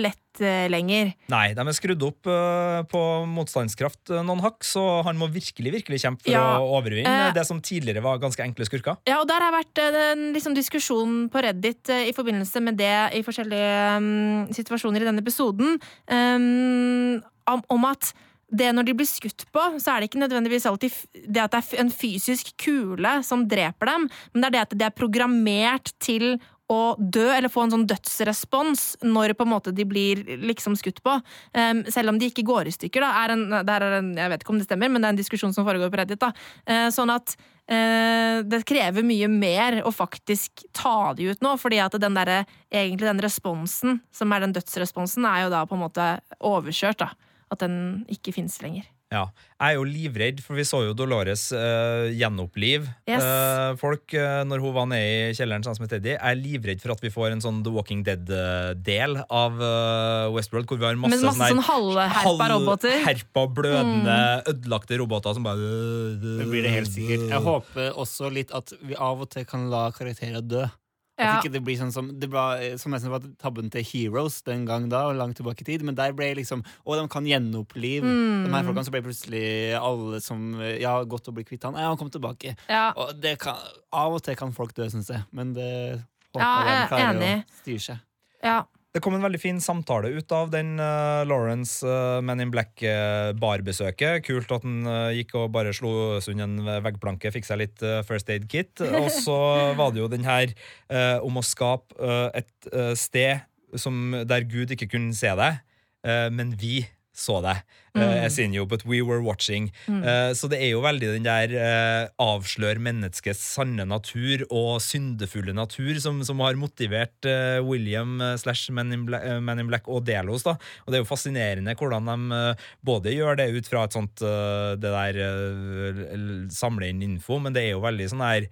lett lenger. Nei, de er skrudd opp eh, på motstandskraft eh, noen hakk, så han må virkelig virkelig kjempe for Ja, å overvinne uh, det som tidligere var ganske enkle skurker. Ja, og der har vært eh, en liksom, diskusjon på Reddit eh, i forbindelse med det i forskjellige um, situasjoner i denne episoden, um, om, at det når de blir skutt på, så er det ikke nødvendigvis alltid det at det er en fysisk kule som dreper dem, men det er det at det er programmert til å dø, eller få en sånn dødsrespons når på en måte de blir liksom skutt på. Um, selv om de ikke går i stykker. Da, er en, er en, jeg vet ikke om det stemmer, men det er en diskusjon som foregår på Reddit. Da. Uh, sånn at uh, det krever mye mer å faktisk ta de ut nå, fordi at den der, egentlig den responsen, som er den dødsresponsen, er jo da på en måte overkjørt. da. At den ikke fins lenger. Ja. Jeg er jo livredd, for vi så jo Dolores uh, gjenoppliv Yes. uh, folk uh, når hun var nede i kjelleren sammen med Teddy. Jeg er livredd for at vi får en sånn The Walking Dead-del av uh, Westworld, hvor vi har masse, Men masse sånn halvherpa roboter. Mm. halvherpa, blødende, ødelagte roboter som bare Det blir det helt sikkert. Jeg håper også litt at vi av og til kan la karakterer dø. At ikke det blir sånn som Det var, som nesten var tabben til Heroes den gang da, langt tilbake i tid. Men der ble liksom Å, de kan gjenopplive Mm. de her folkene. Så ble plutselig alle som Ja, godt å bli kvitt han. Ja, han kom tilbake. Ja. Og det kan, av og til kan folk dø, syns jeg. Men det håper Ja, jeg er enig. å styre seg. ja. Det kom en veldig fin samtale ut av den uh, Lawrence uh, Men in Black-barbesøket. Kult at han uh, gikk og bare slo sund en veggplanke, fikk seg litt uh, First Aid Kit. Og så var det jo den her uh, om å skape uh, et uh, sted som, der Gud ikke kunne se deg, uh, men vi så deg. Uh, jeg sier jo, but we were watching. Uh, så det er jo veldig den der uh, avslør menneskets sanne natur og syndefulle natur som, som har motivert uh, William uh, slash Men in, Black, uh, Men in Black og Delos. da. Og det er jo fascinerende hvordan de uh, både gjør det ut fra et sånt uh, det der uh, samle inn info, men det er jo veldig sånn her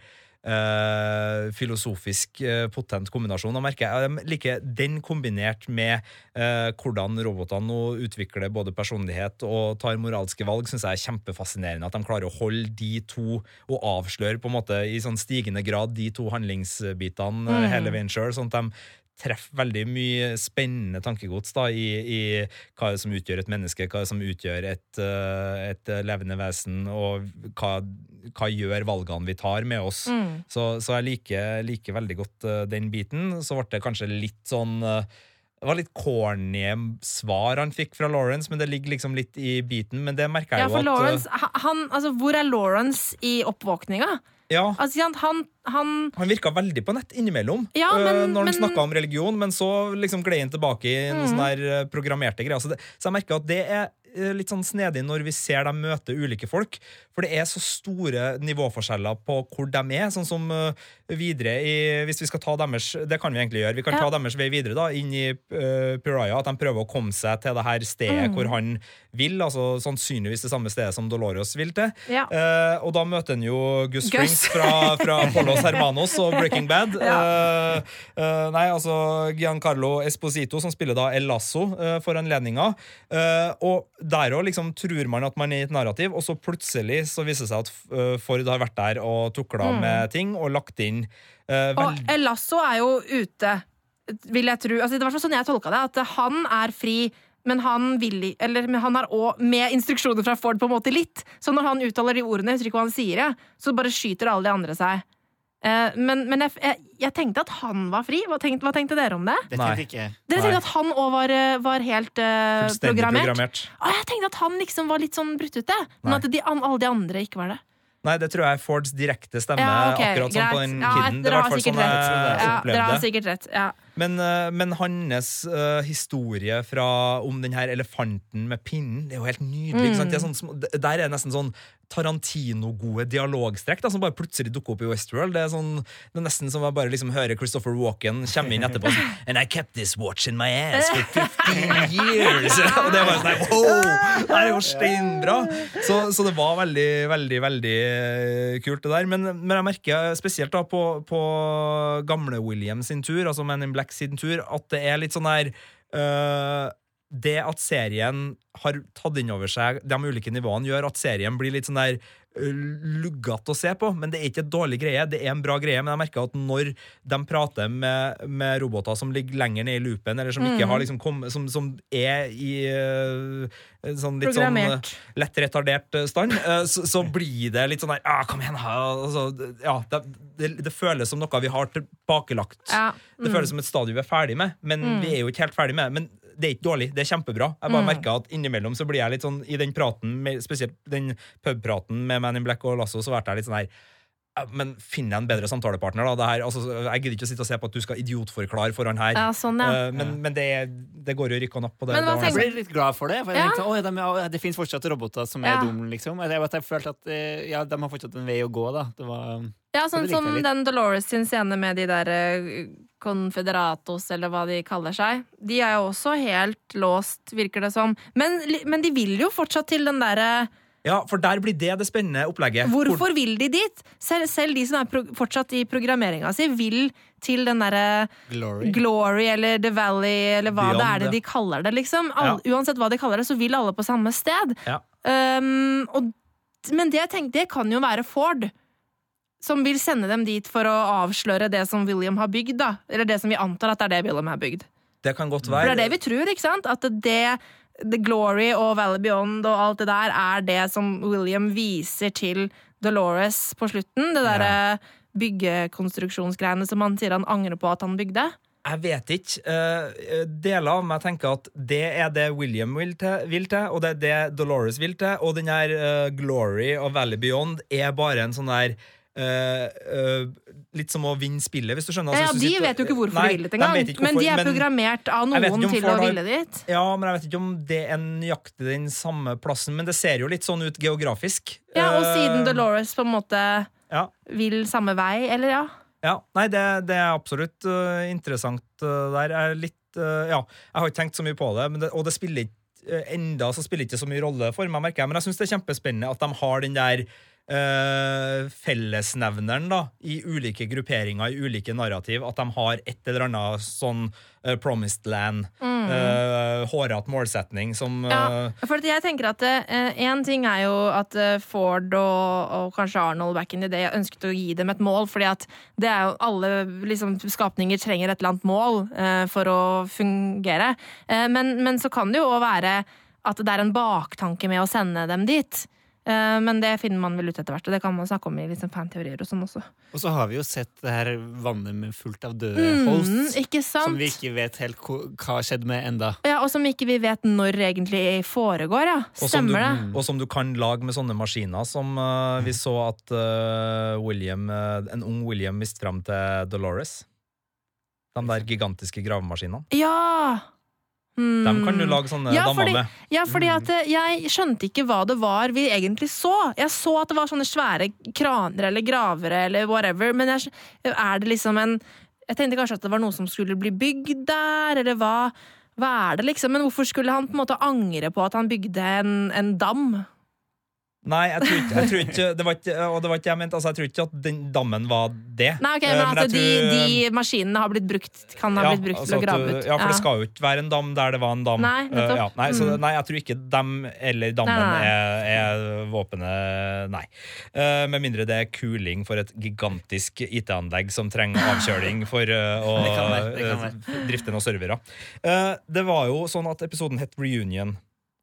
eh, filosofisk eh, potent kombinasjon. Og merker jeg, liker den kombinert med eh, hvordan robotene nå utvikler både personlighet og tar moralske valg, syns jeg er kjempefascinerende. At de klarer å holde de to og avsløre på en måte i sånn stigende grad de to handlingsbitene mm. hele veien sjøl, sånn at de treffer veldig mye spennende tankegods da, i, i hva som utgjør et menneske, hva som utgjør et, eh, et levende vesen, og hva, hva gjør valgene vi tar med oss. Mm. Så, så jeg liker, liker veldig godt eh, den biten. Så ble det kanskje litt sånn eh, det var litt corny svar han fikk fra Lawrence, men det ligger liksom litt i biten. Men det merker jeg Ja, for jo at eh, Lawrence, han, altså, hvor er Lawrence i oppvåkninga? Ja, Altså, han, han Han virka veldig på nett innimellom Ja, øh, når han men- snakka om religion, men så liksom gled han tilbake i noen sånne der øh, programmerte greier. Så, det, så jeg merker at det er litt sånn snedig når vi ser dem møte ulike folk. For det er så store nivåforskjeller på hvor de er. Sånn som øh, videre i Hvis vi skal ta deres Det kan vi egentlig gjøre. Vi kan Ja. ta deres vei videre da inn i uh, Pariah. At de prøver å komme seg til det her stedet Mm. hvor han vil. Altså sannsynligvis det samme stedet som Dolores vil til. Ja. Uh, og da møter han jo Gus, Springs fra, fra Polos Hermanos og Breaking Bad. Eh, Uh, nei, altså Giancarlo Esposito, som spiller da El Lasso eh, for anledninga. Eh, og der òg liksom tror man at man er i et narrativ, og så plutselig så viser det seg at eh, Ford har vært der og tukla med ting og lagt inn eh, Og El Lasso er jo ute, vil jeg tro. Altså, det var sånn jeg tolka det, at han er fri. Men han vil eller men han har òg med instruksjoner fra Ford på en måte litt. Så når han uttaler de ordene, jeg husker ikke hva han sier, så bare skyter alle de andre seg. Eh, men men jeg, jeg, jeg tenkte at han var fri. Hva tenkte, hva tenkte dere om det? Det tenkte ikke. Dere Nei. tenkte at han òg var, eh, var helt uh, programmert? programmert. Å, jeg tenkte at han liksom var litt sånn brutt ute, men at de, an, alle de andre ikke var det. Nei, det tror jeg er Fords direkte stemme. Ja, okay, akkurat som på den kiden. Det dere var har sikkert sånn rett. Ja, dere har sikkert rett. Ja. Men, men hans uh, historie fra, om den her elefanten med pinnen, det er jo helt nydelig. Ikke sant? Det er Mm. sånn, der er det nesten sånn Tarantino-gode dialogstrekk da, som bare plutselig dukker opp i Westworld. Det er, sånn, det er nesten som å bare liksom høre Christopher Walken komme inn etterpå sånn And I kept this watch in my ass for 15 years! Og det var sånn her, wow! Det er jo steinbra! Så, så det var veldig, veldig, veldig eh, kult, det der. Men, men jeg merker spesielt da på, på gamle William sin tur, altså Men in Black sin tur, at det er litt sånn der øh, det at serien har tatt inn over seg de ulike nivåene, gjør at serien blir litt sånn der luggete å se på. Men det er ikke et dårlig greie, det er en bra greie. Men jeg merker at når de prater med, med roboter som ligger lenger ned i loopen, eller som ikke har liksom kommet Som, som er i sånn litt sånn lett retardert stand, så, så blir det litt sånn der ah, Kom igjen, altså, ja, det, det, det føles som noe vi har tilbakelagt. Ja. Det føles som et stadium vi er ferdig med, men Mm. vi er jo ikke helt ferdig med. Men det er ikke dårlig, det er kjempebra. Jeg bare Mm. merker at innimellom så blir jeg litt sånn i den praten, med, spesielt den pubpraten med Man in Black og Lasso, så ble jeg litt sånn her men finn deg en bedre samtalepartner. da det her, altså, Jeg gidder ikke å sitte og se på at du skal idiotforklare foran her. ja, sånn, ja. Eh, men men det, det går jo rykk og napp på det. Men det Jeg ble litt glad for det. For jeg Ja. tenkte, «Oi, de, det finnes fortsatt roboter som er Ja. dumme, liksom. Jeg, jeg, jeg følte at eh, ja, de har fortsatt en vei å gå, da. Det var Ja, sånn som den Dolores sin scene med de der eh, Confederatos, eller hva de kaller seg. De er jo også helt låst, virker det som. Men, men de vil jo fortsatt til den derre Ja, for der blir det det spennende opplegget. Hvorfor vil de dit? Selv, selv de som er pro fortsatt i programmeringa si, vil til den derre glory. Glory eller The Valley eller hva Beyond, det er det de kaller det, liksom. All, Uansett hva de kaller det, så vil alle på samme sted. Ja. Um, og, men det, jeg tenkte, det kan jo være Ford. Som vil sende dem dit for å avsløre det som William har bygd. da Eller det som vi antar at det er det William har bygd. Det kan godt For være. det er det vi tror, ikke sant? At det The Glory og Valley Beyond og alt det der er det som William viser til Dolores på slutten. Det derre byggekonstruksjonsgreiene som han sier han angrer på at han bygde. Jeg vet ikke. Eh, deler av meg tenker at det er det William vil til, vil til og det er det Dolores vil til. Og den her eh, Glory og Valley Beyond er bare en sånn der eh, eh, Litt som å vinne spillet, hvis du skjønner. Altså, ja, hvis De sitter- vet jo ikke hvorfor Nei, de vil dit engang. de Men de er programmert av noen til å ville dit. Ja, men jeg vet ikke om det er nøyaktig den samme plassen. Men det ser jo litt sånn ut geografisk. Ja, Og Eh, siden Dolores på en måte ja. vil samme vei, eller ja. Ja, nei, det, det er absolutt uh, interessant uh, der. Jeg er litt uh, Ja, jeg har ikke tenkt så mye på det, men det og det spiller ikke Enda så spiller det ikke så mye rolle for meg, merker jeg, men jeg syns det er kjempespennende at de har den der øh, fellesnevneren da, i ulike grupperinger, i ulike narrativ. At de har et eller annet sånn øh, promised land, øh, hårete målsetning som Ja, for jeg tenker at Én ting er jo at eh, Ford og, og kanskje Arnold back in the day ønsket å gi dem et mål, fordi at det er jo alle liksom, skapninger trenger et eller annet mål eh, for å fungere. Eh, men, men så kan det jo også være at det er en baktanke med å sende dem dit. Eh, men det finner man vel ut etter hvert, og det kan man snakke om i liksom, fanteorier og sånn også. Og så har vi jo sett det her vannet med fullt av døde Mm, hosts. ikke sant? Som vi ikke vet helt hva har skjedd med enda. Ja, Og som ikke vi vet når egentlig foregår, ja. Og du, Stemmer det? og som du kan lage med sånne maskiner som uh, vi så at uh, William, uh, en ung William miste fram til Dolores. De der gigantiske gravemaskinene. Ja! Hmm. Dem kan du lage sånne Ja, damer fordi- med. Ja, fordi at eh, jeg skjønte ikke hva det var vi egentlig så. Jeg så at det var sånne svære kraner eller gravere eller whatever, men jeg, er det liksom en Jeg tenkte kanskje at det var noe som skulle bli bygd der, eller hva, hva er det liksom? Men hvorfor skulle han på en måte angre på at han bygde en, en dam? Nei, jeg tror ikke, jeg tror ikke det var ikke, Og det var ikke jeg mente. Altså, jeg tror ikke at den dammen var det. Nei, ok, Eh, men men at jeg de, tror- de maskinene har blitt brukt, kan ha Ja, blitt brukt altså til å grave ut. Ja, for det skal jo ikke være en dam der det var en dam. Nei, uh, ja, nei, så, Mm. nei, jeg tror ikke dem eller dammen Nei, nei. er, er våpenet, nei. Uh, med mindre det er kuling for et gigantisk IT-anlegg som trenger avkjøling for uh, å Det kan være, det kan eh, drifte noen servere. Eh, det var jo sånn at episoden het Reunion.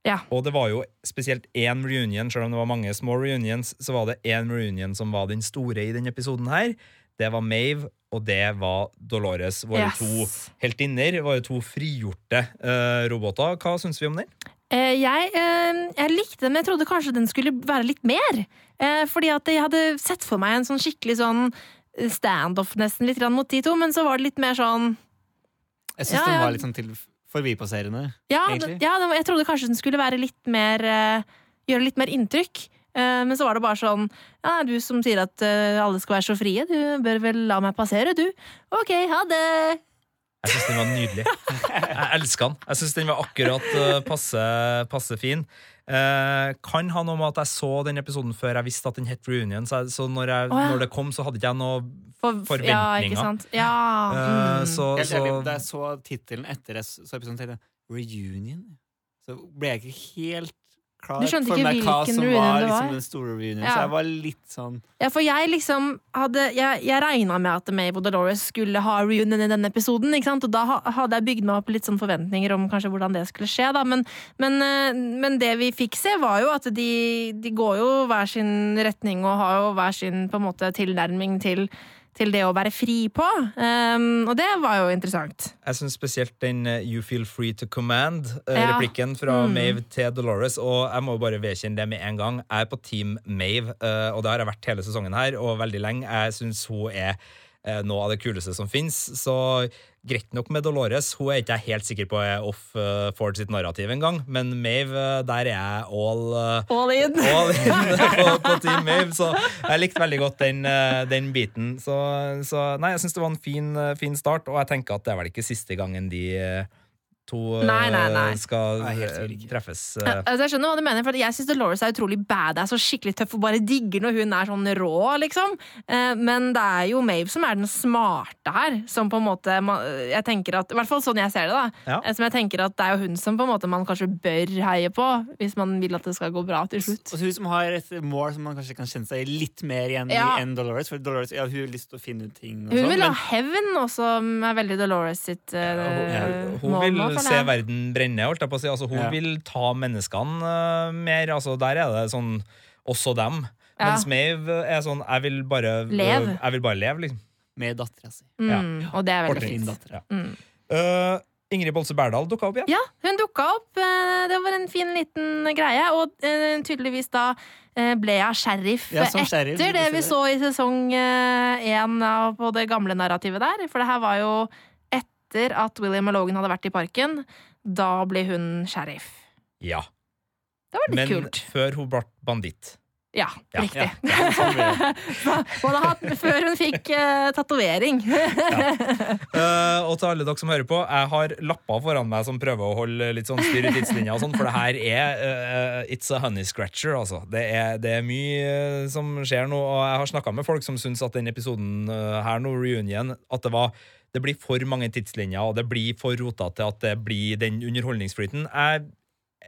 Ja. Og det var jo spesielt én reunion, selv om det var mange små reunions, så var det én reunion som var den store i denne episoden her. Det var Mave, og det var Dolores. Våre Yes. to heltinner, våre to frigjorte uh, roboter. Hva syns vi om den? Uh, jeg, uh, jeg likte den, men jeg trodde kanskje den skulle være litt mer. Eh, fordi at jeg hadde sett for meg en sånn skikkelig sånn standoff nesten litt mot de to, men så var det litt mer sånn Jeg syns Ja, den var litt sånn til forbipasserende. Ja, Egentlig. ja jeg trodde kanskje den skulle være litt mer eh, Gjøre litt mer inntrykk. Eh, men så var det bare sånn Ja, du som sier at eh, alle skal være så frie, du bør vel la meg passere, du. Ok, ha det! Jeg syns den var nydelig. Jeg elsker den. Jeg syns den var akkurat passe, passe fin. Eh, kan ha noe med at jeg så den episoden før jeg visste at den het Reunion. Så, jeg, så når, jeg, oh, ja. når det kom, så hadde ikke jeg noe For, Forventninger. Ja, ikke sant? Ja. Eh, Mm. så, Helt så da jeg så tittelen etter så episoden, tenkte jeg reunion. Så ble jeg ikke helt klar Du skjønte for meg hva som var, det var? liksom, den store reunionen. Ja. Så jeg var litt sånn Ja, for jeg liksom hadde Jeg, jeg regna med at og Dolores skulle ha reunion i denne episoden, ikke sant? og da hadde jeg bygd meg opp litt sånn forventninger om kanskje hvordan det skulle skje, da. Men, men, eh, men det vi fikk se, var jo at de, de går jo hver sin retning og har jo hver sin på en måte tilnærming til, til det å være fri på. Um, og det var jo interessant. Jeg syns spesielt den uh, You feel free to command-replikken fra Mm. Mave til Dolores. Og jeg må bare vedkjenne det med en gang. Jeg er på team Mave, uh, og det har jeg vært hele sesongen her, og veldig lenge. Jeg syns hun er eh, noe av det kuleste som fins. Så greit nok med Dolores. Hun er ikke jeg helt sikker på er off eh, Ford sitt narrativ engang, men Mave, eh, der er jeg all eh, All in! all in på, på Team Mave, så jeg likte veldig godt den, den biten. Så, så nei, jeg syns det var en fin, fin start, og jeg tenker at det er vel ikke siste gangen de to eh, Nei, nei, nei. skal Nei, helt eh, treffes. Ja, eh. altså jeg skjønner hva du mener, for jeg syns Dolores er utrolig badass og skikkelig tøff og bare digger når hun er sånn rå, liksom. Eh, Men det er jo Mave som er den smarte her, som på en måte Jeg tenker at, I hvert fall sånn jeg ser det, da. Ja. Eh, Som jeg tenker at det er jo hun som på en måte man kanskje bør heie på, hvis man vil at det skal gå bra til slutt. Og så hun som har et mål som man kanskje kan kjenne seg litt mer igjen Ja. i enn Dolores. For Dolores ja, hun har lyst til å finne ut ting. Og Hun sånn, vil ha men hevn, også, som er veldig Dolores sitt eh, Hun, hun mål vil se verden brenne, holdt jeg på å si. Altså, hun Ja. vil ta menneskene uh, mer. Altså, der er det sånn også dem. Ja. Mens Mave er sånn Jeg vil bare Lev. Jeg vil bare leve, liksom. med dattera si. Mm, og det er veldig Fin fint. datter. Mm. uh, Ingrid Bolse Berdal dukka opp igjen. Ja, hun dukka opp. eh, Det var en fin liten greie. Og tydeligvis da ble jeg sheriff Ja, sheriff, etter det vi så i sesong én på det gamle narrativet der. For det her var jo etter at William og Logan hadde vært i parken. Da ble hun sheriff. Ja. Det var litt Men kult. før hun ble banditt. Ja, Ja, riktig. Ja, sånn det. Så Hun hatt før hun fikk uh, tatovering. Eh, og til alle dere som hører på, jeg har lapper foran meg som prøver å holde litt sånn styr i tidslinja, og sånn, for det her er uh, It's a honey scratcher, altså. Det er, det er mye som skjer nå, og jeg har snakka med folk som syns at den episoden her nå, reunion, at det var det blir for mange tidslinjer, og det blir for rota til at det blir den underholdningsflyten. Jeg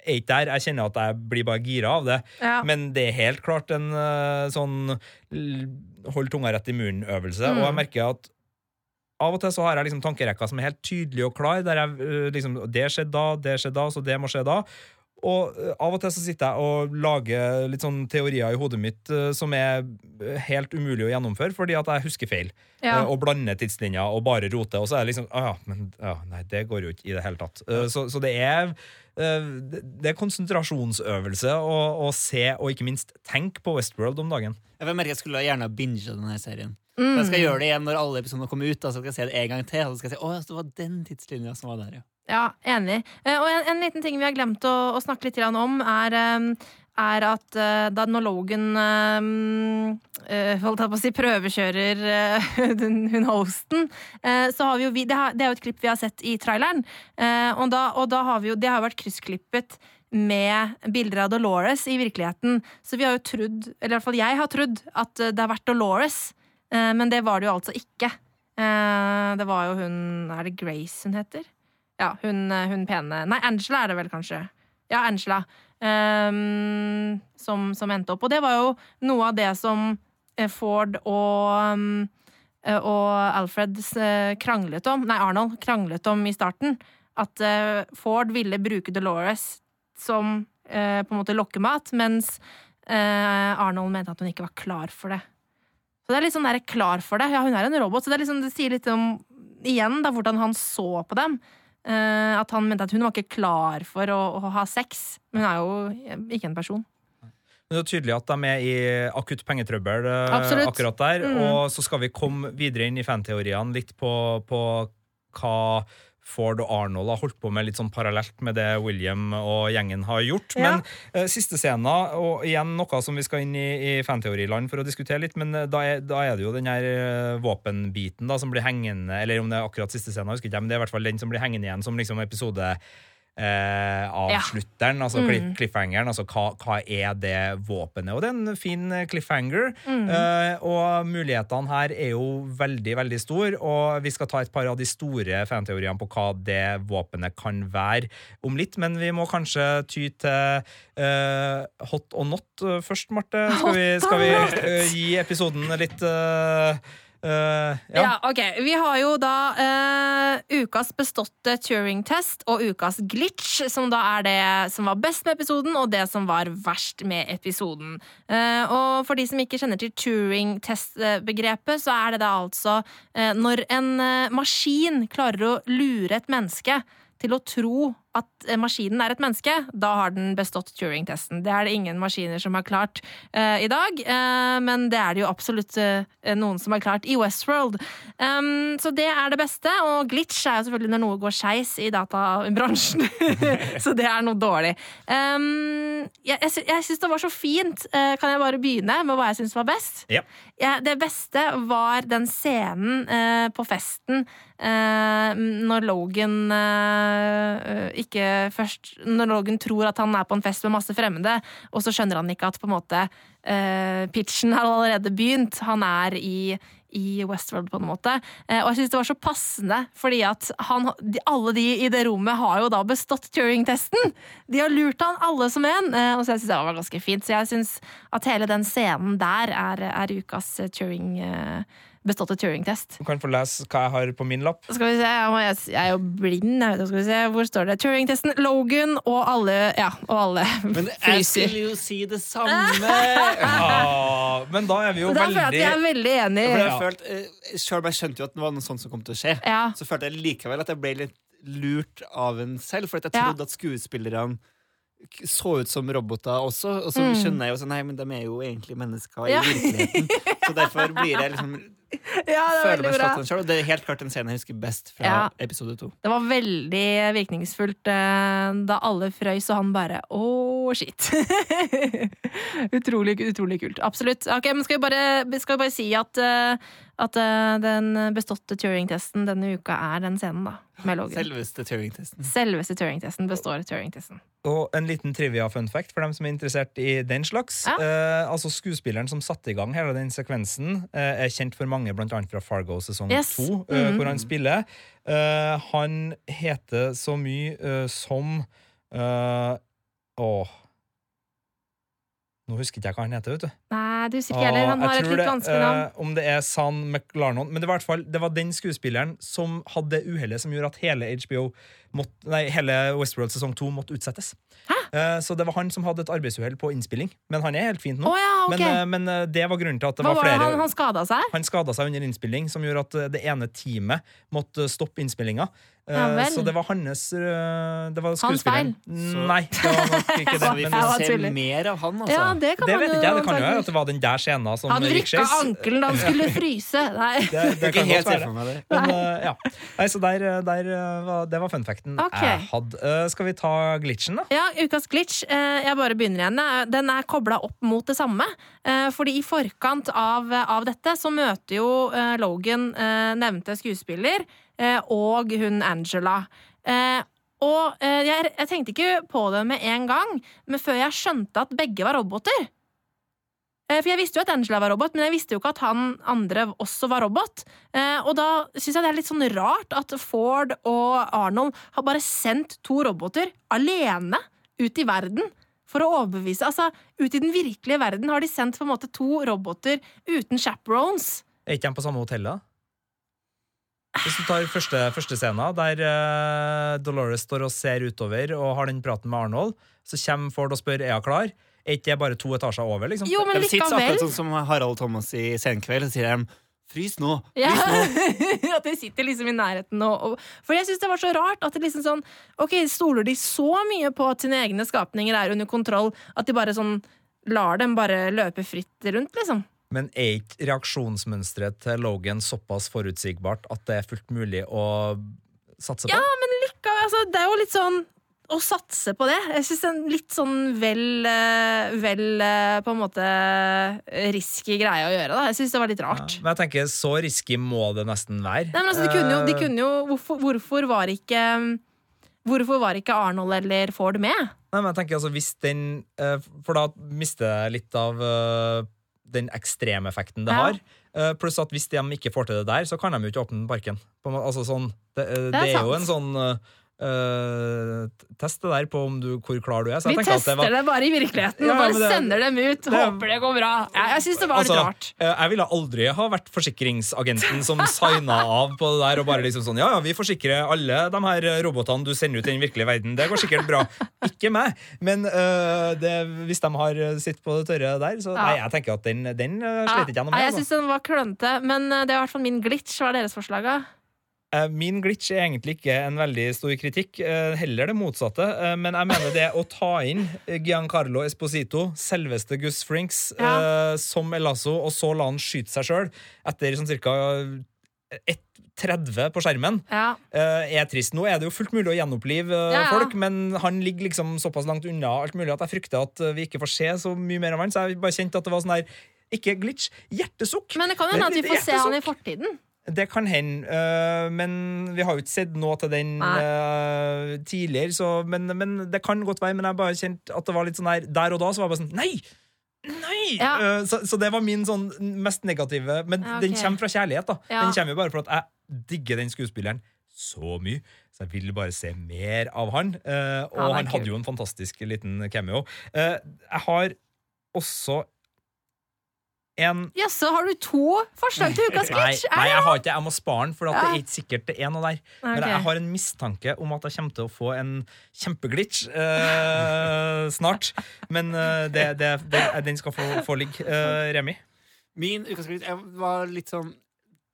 er ikke der. Jeg kjenner at jeg blir bare gira av det. Ja. Men det er helt klart en eh, sånn hold tunga rett i munnen-øvelse. Mm. Og jeg merker at av og til så har jeg liksom tankerekka som er helt tydelig og klar. Der jeg eh, liksom Det skjedde da, det skjedde da, så det må skje da. Og eh, av og til så sitter jeg og lager litt sånn teorier i hodet mitt eh, som er helt umulig å gjennomføre, fordi at jeg husker feil. Ja. eh, Og blander tidslinjer og bare roter. Og så er det liksom ah, ja, men ja, Nei, det går jo ikke i det hele tatt. Så, så det er det- er konsentrasjonsøvelse å, å se og ikke minst tenke på Westworld om dagen. Jeg merker jeg skulle gjerne binge denne serien. Mm. Så jeg skal gjøre det igjen når alle episodene kommer ut. Da, så skal jeg se det en gang til. Og så skal jeg si, å, det var den tidslinja som var der, ja. Ja, enig. Eh, Og en, en liten ting vi har glemt å, å snakke litt om, er, er at eh, da når Logan eh, holdt jeg på å si, prøvekjører den- hun hosten, så har vi jo vi, det, har, det er jo et klipp vi har sett i traileren. Og da, og da har vi jo Det har vært kryssklippet med bilder av Dolores i virkeligheten. Så vi har jo trodd, eller i hvert fall jeg har trodd, at det har vært Dolores. Men det var det jo altså ikke. Det var jo hun Er det Grace hun heter? Ja, hun, eh, hun pene Nei, Angela er det vel kanskje. Ja, Angela. Um, som, som endte opp. Og det var jo noe av det som eh, Ford og um, eh, og Alfred kranglet om, nei, Arnold kranglet om i starten. At Ford ville bruke Dolores som på en måte lokkemat, mens Arnold mente at hun ikke var klar for det. Så det er litt sånn der, klar for det. Ja, hun er en robot, så det, liksom, det sier litt om igjen da, hvordan han så på dem. Eh, at han mente at hun var ikke klar for å, å ha sex. Men hun er jo ikke en person. Det er tydelig at de er i akutt pengetrøbbel eh, Absolutt. akkurat der. Mm. Og så skal vi komme videre inn i fanteoriene litt på, på hva Ford og Arnold har holdt på med litt sånn parallelt med det William og gjengen har gjort. Ja. Men uh, siste scenen, og igjen noe som vi skal inn i, i fanteoriland for å diskutere litt, men eh, da er, da er det jo den her eh, våpenbiten da, som blir hengende, eller om det er akkurat siste scenen, husker ikke, men det er i hvert fall den som blir hengende igjen som liksom episode eh, avslutteren, altså Mm. cliffhangeren. Altså hva, hva er det våpenet? Og det er en fin eh, cliffhanger. Mm. Eh, og mulighetene her er jo veldig, veldig store, og vi skal ta et par av de store fanteoriene på hva det våpenet kan være om litt, men vi må kanskje ty til eh, hot og not eh, først, Marte. Skal vi, skal vi eh, gi episoden litt eh, Ja. ja. ok. Vi har jo da uh, ukas beståtte Turing-test og ukas glitch, som da er det som var best med episoden, og det som var verst med episoden. Uh, og for de som ikke kjenner til Turing-test-begrepet, så er det da altså når en maskin klarer å lure et menneske til å tro at eh, maskinen er et menneske, da har den bestått Turing-testen. Det er det ingen maskiner som har klart uh, i dag, uh, men det er det jo absolutt uh, noen som har klart i Westworld. Um, så det er det beste, og glitch er jo selvfølgelig når noe går skeis i databransjen. så det er noe dårlig. Um, jeg jeg, jeg syns det var så fint. Kan jeg bare begynne med hva jeg syns var best? Ja. Ja, det beste var den scenen på festen når Logan eh, ikke først Når Logan tror at han er på en fest med masse fremmede, og så skjønner han ikke at på en måte uh, pitchen har allerede begynt. Han er i i Westworld, på en måte. Eh, og jeg syns det var så passende, fordi at han, de, alle de i det rommet har jo da bestått Turing-testen! De har lurt han alle som en, eh, og så jeg syns det var ganske fint. Så jeg syns at hele den scenen der er, er ukas eh, Turing et Turing-test. Du kan få lese hva jeg har på min lapp. Skal vi se, jeg, må, jeg, jeg er jo blind. Jeg vet, skal vi se, Hvor står det? Turing-testen, Logan og alle Ja, og alle Men jeg skulle jo si det samme! ja, men da er vi jo Da føler jeg at veldig jeg er veldig enig. Ja. følte, eh, Selv om jeg skjønte jo at det var noe sånt som kom til å skje, Ja. så følte jeg likevel at jeg ble litt lurt av en selv. For jeg jeg Ja. trodde at skuespillerne så ut som roboter også. Og så Mm. skjønner jeg jo sånn Nei, men de er jo egentlig mennesker Ja. i virkeligheten. Så derfor blir jeg liksom ja, det var veldig bra. selv, det er helt klart den scenen jeg husker best fra Ja. episode to. Det var veldig virkningsfullt eh, da alle frøys, og han bare å, shit. utrolig, utrolig kult. Absolutt. Ok, men Skal vi bare, skal vi bare si at, eh, at uh, den beståtte Turing-testen denne uka er den scenen, da? Med Logan. Selveste Turing-testen. Selveste Turing-testen består Turing-testen. Og en liten trivia fun fact for dem som er interessert i den slags. Ja. Uh, altså Skuespilleren som satte i gang hele den sekvensen, uh, er kjent for mange, annet fra Fargo sesong Yes. to, eh, Mhm. hvor han spiller. Eh, han heter så mye som eh, Åh Nå husker ikke jeg hva han heter, vet du. Nei, du husker ikke heller. Han har et litt det, vanskelig navn. Uh, om det er San McLarnon. Men det var, fall, det var den skuespilleren som hadde det uhellet som gjorde at hele HBO måtte, nei, hele Westworld sesong 2 måtte utsettes. Uh, så det var han som hadde et arbeidsuhell på innspilling. Men han er helt fint nå. Oh, ja, okay. men, uh, men det var grunnen til at det Hva var var flere han, han skada seg? han skada seg under innspilling, som gjorde at det ene teamet måtte stoppe innspillinga. Eh, Ja så det var hans Det var Hans feil. Nei, det var nok ikke det. Så vi får se mer av han, altså. Ja, det kan Det man vet jo ikke jeg. Det kan jo at det var den der scenen som Han vrikka ankelen da han skulle fryse. Nei. Det, det kan godt være. meg det. Men, eh, ja. Nei, så der, der eh, var, det var funfacten okay. jeg hadde. Uh, skal vi ta glitchen, da? Ja, ukas glitch. Uh, Jeg bare begynner igjen. Eh, Den er kobla opp mot det samme. Eh, Fordi i forkant av, av dette så møter jo eh, Logan eh, nevnte skuespiller eh, og hun Angela. Eh, Og eh, jeg, jeg tenkte ikke på det med en gang, men før jeg skjønte at begge var roboter. Eh, For jeg visste jo at Angela var robot, men jeg visste jo ikke at han andre også var robot. Eh, Og da syns jeg det er litt sånn rart at Ford og Arnold har bare sendt to roboter alene ut i verden. For å overbevise Altså, ut i den virkelige verden har de sendt på en måte to roboter uten chaperones. Er ikke de på samme hotell, da? Hvis du tar første, første scenen, der eh, Dolores står og ser utover og har den praten med Arnold, så kommer Ford og spør er hun klar. Er ikke det bare to etasjer over? liksom? Jo, men De sitter akkurat sånn som Harald Thomas i Senkveld, og sier dem Frys nå! Ja, Frys nå! at de sitter liksom i nærheten og, og For jeg syns det var så rart at det liksom sånn Ok, stoler de så mye på at sine egne skapninger er under kontroll, at de bare sånn lar dem bare løpe fritt rundt, liksom? Men er ikke reaksjonsmønsteret til Logan såpass forutsigbart at det er fullt mulig å satse på? Ja, men likevel, altså, det er jo litt sånn å satse på det. Jeg syns det er en litt sånn vel, eh, vel eh, på en måte risky greie å gjøre. da. Jeg syns det var litt Ja, rart. men jeg tenker, så risky må det nesten være. Nei, men altså, de kunne jo, de Eh, kunne jo hvorfor, hvorfor var ikke Hvorfor var ikke Arnold eller Ford med? Nei, men jeg tenker altså hvis den eh, For da mister jeg litt av eh, den ekstremeffekten det Ja. har. Eh, Pluss at hvis de ikke får til det der, så kan de jo ikke åpne parken. På Altså sånn, det, eh, det, er er jo en sånn eh, teste der på om du, hvor klar du er. Så Vi tester det det, var bare i virkeligheten Ja, og bare det- sender dem ut. det- Håper det går bra. Jeg, jeg syns det var litt Altså, rart. eh, Jeg ville aldri ha vært forsikringsagenten som signa av på det der og bare liksom sånn Ja, ja, vi forsikrer alle de her robotene du sender ut i den virkelige verden. Det går sikkert bra. Ikke meg. Men uh, det, hvis de har sitt på det tørre der, så Ja. Nei, jeg tenker at den, den uh, slet ikke jeg noe med. jeg altså. syns den var klønete, men det er i hvert fall min glitch. Hva er deres forslag? da? Eh, Min glitch er egentlig ikke en veldig stor kritikk, eh, heller det motsatte. Eh, Men jeg mener det å ta inn Giancarlo Esposito, selveste Gus Frinks, Ja. som Elasso, og så la han skyte seg sjøl etter sånn ca. 1,30 på skjermen, Ja. er trist. Nå er det jo fullt mulig å gjenopplive Ja, folk, men han ligger liksom såpass langt unna alt mulig at jeg frykter at vi ikke får se så mye mer av han. Så jeg bare kjente at det var sånn her Ikke glitch, hjertesukk. Men det kan jo hende at vi får se han i fortiden. Det kan hende, øh, men vi har jo ikke sett noe til den øh, tidligere. Så, men, men det kan godt være. Men jeg bare kjente at det var litt sånn her Der og da så var jeg bare sånn Nei! Nei! Ja. Uh, så, så det var min sånn mest negative. Men Ja, okay. den kommer fra kjærlighet, da. Ja. Den kommer jo bare for at jeg digger den skuespilleren så mye. Så jeg vil bare se mer av han. Uh, og han hadde jo en fantastisk liten cameo. Uh, jeg har også en Jaså, har du to forslag til ukas Nei, nei, jeg har ikke Jeg må spare den, for at det er ikke sikkert det er noe der. Men jeg har en mistanke om at jeg kommer til å få en kjempeglitch eh, snart. Men eh, det, det, det, den skal få, få ligge. Eh, Remi? Min ukas jeg var litt sånn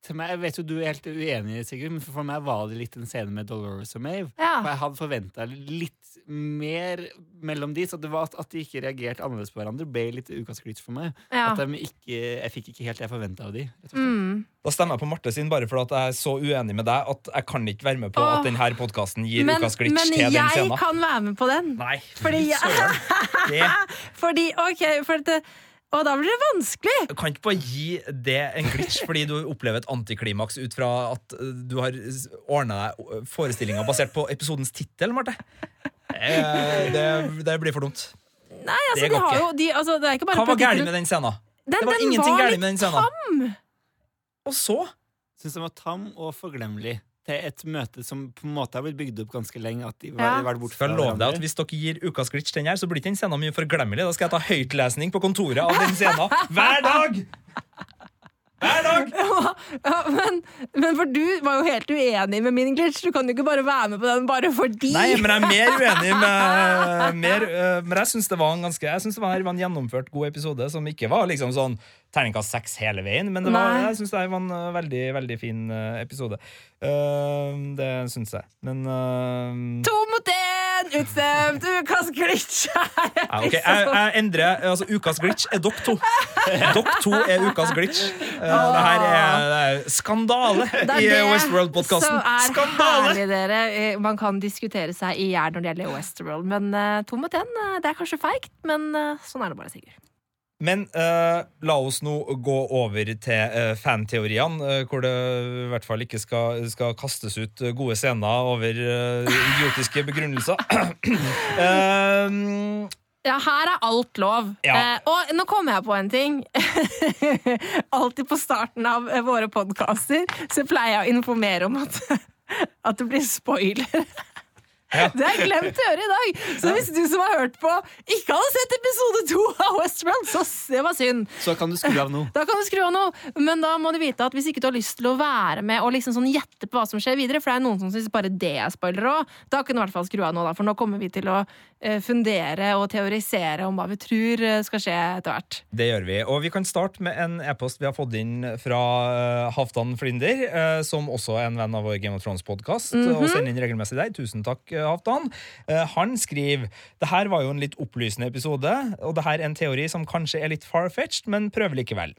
til meg, Jeg vet jo du er helt uenig, Sigurd, men for meg var det litt en scene med Dolores og Maeve. Ja. For jeg hadde forventa litt mer mellom de, så det var at, at de ikke reagerte annerledes på hverandre, ble litt ukas glitch for meg. Ja. At de ikke, jeg fikk ikke helt det jeg forventa av de. rett og slett. Mm. Da stemmer jeg på Marte sin bare fordi at jeg er så uenig med deg at jeg kan ikke være med på Åh. at denne podkasten gir Men, ukas glitch men til den jeg kan være med på den. Nei. Fordi jeg- Fordi, ok, for det, Og da blir det vanskelig! Du kan ikke bare gi det en glitch fordi du opplever et antiklimaks ut fra at uh, du har ordna deg forestillinga basert på episodens tittel, Marte. Eh, Det, det blir for dumt. Nei, altså, Det de har jo de, altså, Det er ikke bare Hva var galt med den scenen? Den, Det var den ingenting galt med den scenen. tam! Og så? Syns den var tam og forglemmelig til et møte som på en måte har blitt bygd opp ganske lenge. At de var, ja. bort fra jeg love deg at Hvis dere gir ukas glitch den her, så blir ikke den scenen mye forglemmelig. Da skal jeg ta høytlesning på kontoret av den scenen hver dag! Hver dag! Ja, men, men for du var jo helt uenig med min glitch. Du kan jo ikke bare være med på den bare fordi. Nei, men jeg er mer uenig med mer, øh, Men jeg syns det var en ganske Jeg synes det var en gjennomført god episode som ikke var liksom sånn terningkast seks hele veien, men det var, jeg syns det var en øh, veldig, veldig fin øh, episode. Det syns jeg. Men uh, To mot én! Utstemt! Ukas glitch! ja, ok, jeg, jeg endrer altså, Ukas glitch er dere to. Dere to er ukas glitch. Uh, det her er, det er skandale Det i er det Westworld-podkasten. Skandale! herlig, dere. Eh, Man kan diskutere seg i hjel når det gjelder Westworld, men eh, to mot én, eh, det er kanskje feigt, men eh, sånn er det bare, Sigurd. Men eh, la oss nå gå over til eh, fanteoriene, eh, hvor det i hvert fall ikke skal, skal kastes ut eh, gode scener over eh, idiotiske begrunnelser. um, Ja, her er alt lov. Ja. Eh, og nå kommer jeg på en ting. Alltid på starten av eh, våre podkaster så pleier jeg å informere om at, at det blir spoiler. Det har jeg glemt å gjøre i dag! Så hvis du som har hørt på, ikke hadde sett episode to av Westworld, så det var synd. Så kan du skru av nå. Da kan du skru av nå, men da må du vite at hvis ikke du har lyst til å være med og liksom sånn gjette på hva som skjer videre, for det er noen som syns bare det er spoiler òg, da kan du i hvert fall skru av nå, da, for nå kommer vi til å fundere og teorisere om hva vi tror eh, skal skje etter hvert. Det gjør vi. Og vi kan starte med en e-post vi har fått inn fra uh, Halvdan Flinder, eh, som også er en venn av vår Game of Thrones-podkast, og sender inn regelmessig der. Tusen takk, Halvdan. Eh, han skriver det her var jo en litt opplysende episode, og det her er en teori som kanskje er litt far-fetched, men prøver likevel.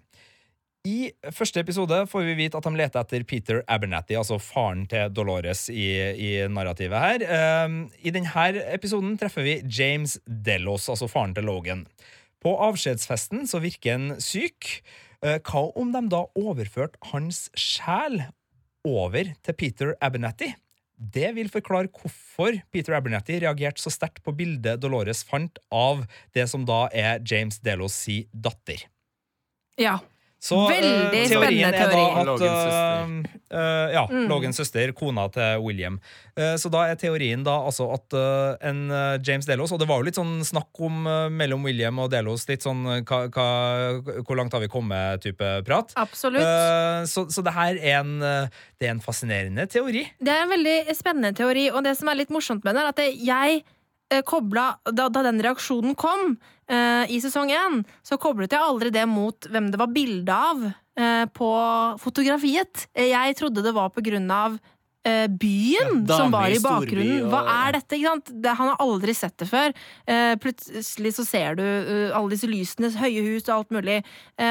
I første episode får vi vite at de leter etter Peter Abernathy, altså faren til Dolores i, i narrativet her. Um, I denne episoden treffer vi James Delos, altså faren til Logan. På avskjedsfesten så virker han syk. Uh, Hva om de da overførte hans sjel over til Peter Abernathy? Det vil forklare hvorfor Peter Abernathy reagerte så sterkt på bildet Dolores fant av det som da er James Delos datter. Ja. Så Veldig eh, teorien spennende er da teori. at uh, Ja, Mm. Logans søster, kona til William. Eh, så da er teorien da altså at en James Delos Og det var jo litt sånn snakk om mellom William og Delos, litt sånn ka, hva, hvor langt har vi kommet-type prat. Absolutt. Eh, så, så det her er en, det er en fascinerende teori. Det er en veldig spennende teori, og det som er litt morsomt med den, er at jeg kobla da, da den reaksjonen kom eh, i sesong én, så koblet jeg aldri det mot hvem det var bilde av uh, på fotografiet. Eh, Jeg trodde det var på grunn av uh, byen Ja, som var i bakgrunnen. og- Hva er dette? ikke sant? Det, han har aldri sett det før. Plutselig så ser du alle disse lysene, høye hus og alt mulig.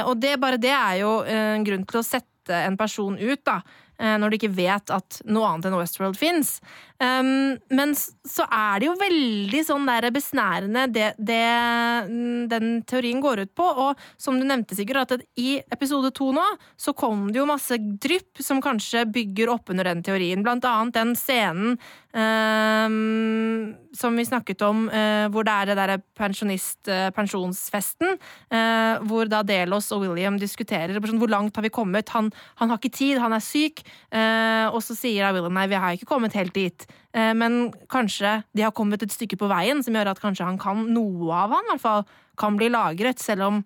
Og det, bare det er jo en grunn til å sette en person ut, da. Eh, Når du ikke vet at noe annet enn Westworld fins. Um, men så er det jo veldig sånn der besnærende det, det mm, den teorien går ut på. Og som du nevnte, Sigurd, at i episode to nå så kom det jo masse drypp som kanskje bygger opp under den teorien. Blant annet den scenen um, som vi snakket om, eh, hvor det er det derre pensjonist, eh, pensjonsfesten. eh, hvor da Delos og William diskuterer sånn, hvor langt har vi kommet. Han, han har ikke tid, han er syk. og så sier da William nei, vi har ikke kommet helt dit. Men kanskje de har kommet et stykke på veien, som gjør at kanskje han kan noe av han, i hvert fall kan bli lagret, selv om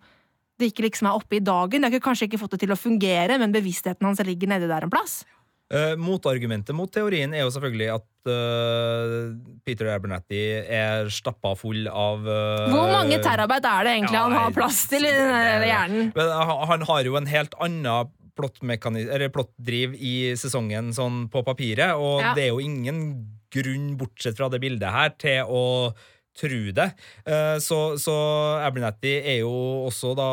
det ikke liksom er oppe i dagen. De har kanskje ikke fått det til å fungere, men bevisstheten hans ligger nedi der en plass. Eh, motargumentet mot teorien er jo selvfølgelig at uh, Peter Abernathy er stappa full av uh, Hvor mange terabyte er det egentlig ja, han har plass til i den hjernen? Han har jo en helt annen plottdriv i sesongen sånn på papiret, og Ja. det er jo ingen grunn, bortsett fra det bildet her, til å tro det. Eh, Så, så Abernathy er jo også da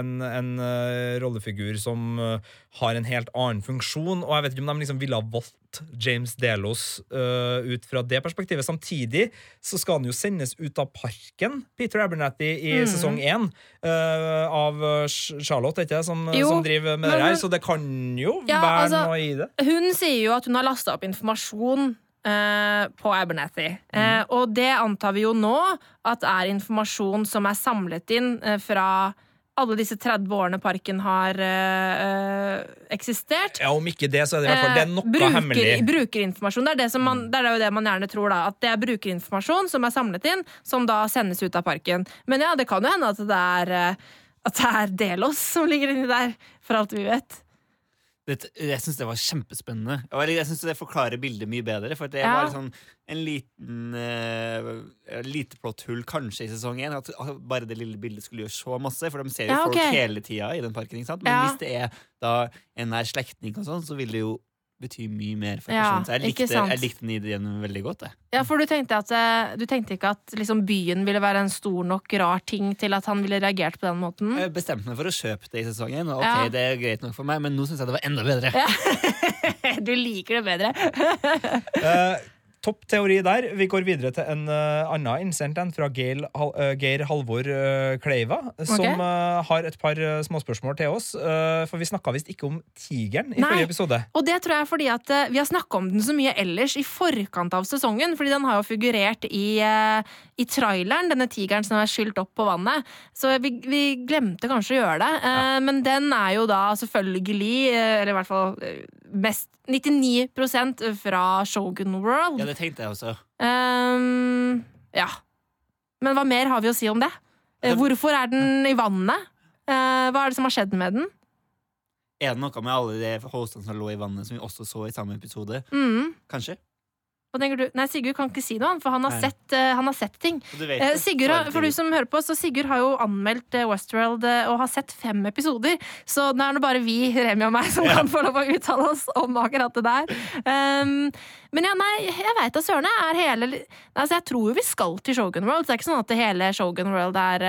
en, en eh, rollefigur som eh, har en helt annen funksjon, og jeg vet ikke om de liksom ville ha valgt James Delos uh, ut fra det perspektivet. Samtidig så skal han jo sendes ut av parken, Peter Abernathy, i Mm. sesong én, uh, av Ch- Charlotte, ikke det, som, som driver med men det her, så det kan jo Ja, være altså- noe i det. Hun sier jo at hun har lasta opp informasjon eh, på Abernathy. Eh, og det antar vi jo nå at er informasjon som er samlet inn eh, fra alle disse 30 årene parken har eh, eksistert. Ja, Om ikke det, så er det i hvert fall det er noe bruker, hemmelig. Brukerinformasjon. Det er, det, som man, det er jo det man gjerne tror, da. At det er brukerinformasjon som er samlet inn, som da sendes ut av parken. Men ja, det kan jo hende at det er, at det er Delos som ligger inni der, for alt vi vet. Dette, jeg syns det var kjempespennende. Jeg synes det forklarer bildet mye bedre. For det Ja. var liksom en liten uh, lite plotthull kanskje i sesong én. At bare det lille bildet skulle gjøre så masse. For de ser jo Ja, okay. folk hele tida i den parken. Men Ja. hvis det er da en nær slektning, og sånn, så vil det jo bety mye mer for Ja, personen. Så jeg likte, jeg likte den ideen veldig godt. Jeg. Ja, for du tenkte, at, eh, du tenkte ikke at liksom, byen ville være en stor nok rar ting til at han ville reagert på den måten? Jeg bestemte meg for å kjøpe det i sesongen, og ok, Ja. det er greit nok for meg, men nå syns jeg det var enda bedre. Du liker det bedre. Eh, Topp teori der. Vi går videre til en uh, annen innsendt en fra Geir, Hal- eh, Geir Halvor uh, Kleiva, som Ok. eh, har et par småspørsmål til oss. for vi snakka visst ikke om tigeren i Nei. forrige episode. Og det tror jeg er fordi at vi har snakka om den så mye ellers i forkant av sesongen. Fordi den har jo figurert i, i traileren, denne tigeren som er skylt opp på vannet. Så vi, vi glemte kanskje å gjøre det. Ja. Men den er jo da selvfølgelig, eller i hvert fall mest 99% fra Shogun World. Ja, det tenkte jeg også. Um, ja. Men hva mer har vi å si om det? Eh, Hvorfor er den i vannet? Eh, hva er det som har skjedd med den? Er det noe med alle de hostene som lå i vannet, som vi også så i samme episode? Mm. Kanskje? Hva tenker du? Nei, Sigurd kan ikke si noe, for han har, sett, eh, han har sett ting. Og Eh. Sigurd, for du som hører på, så Sigurd har jo anmeldt eh, Westworld og har sett fem episoder. Så nå er det bare vi, Remi og meg, som Ja. kan få lov å uttale oss om akkurat det der. Um, men ja, nei, jeg veit da søren. Er hele, altså, jeg tror jo vi skal til Shogun World. Så det er ikke sånn at det hele Shogun World er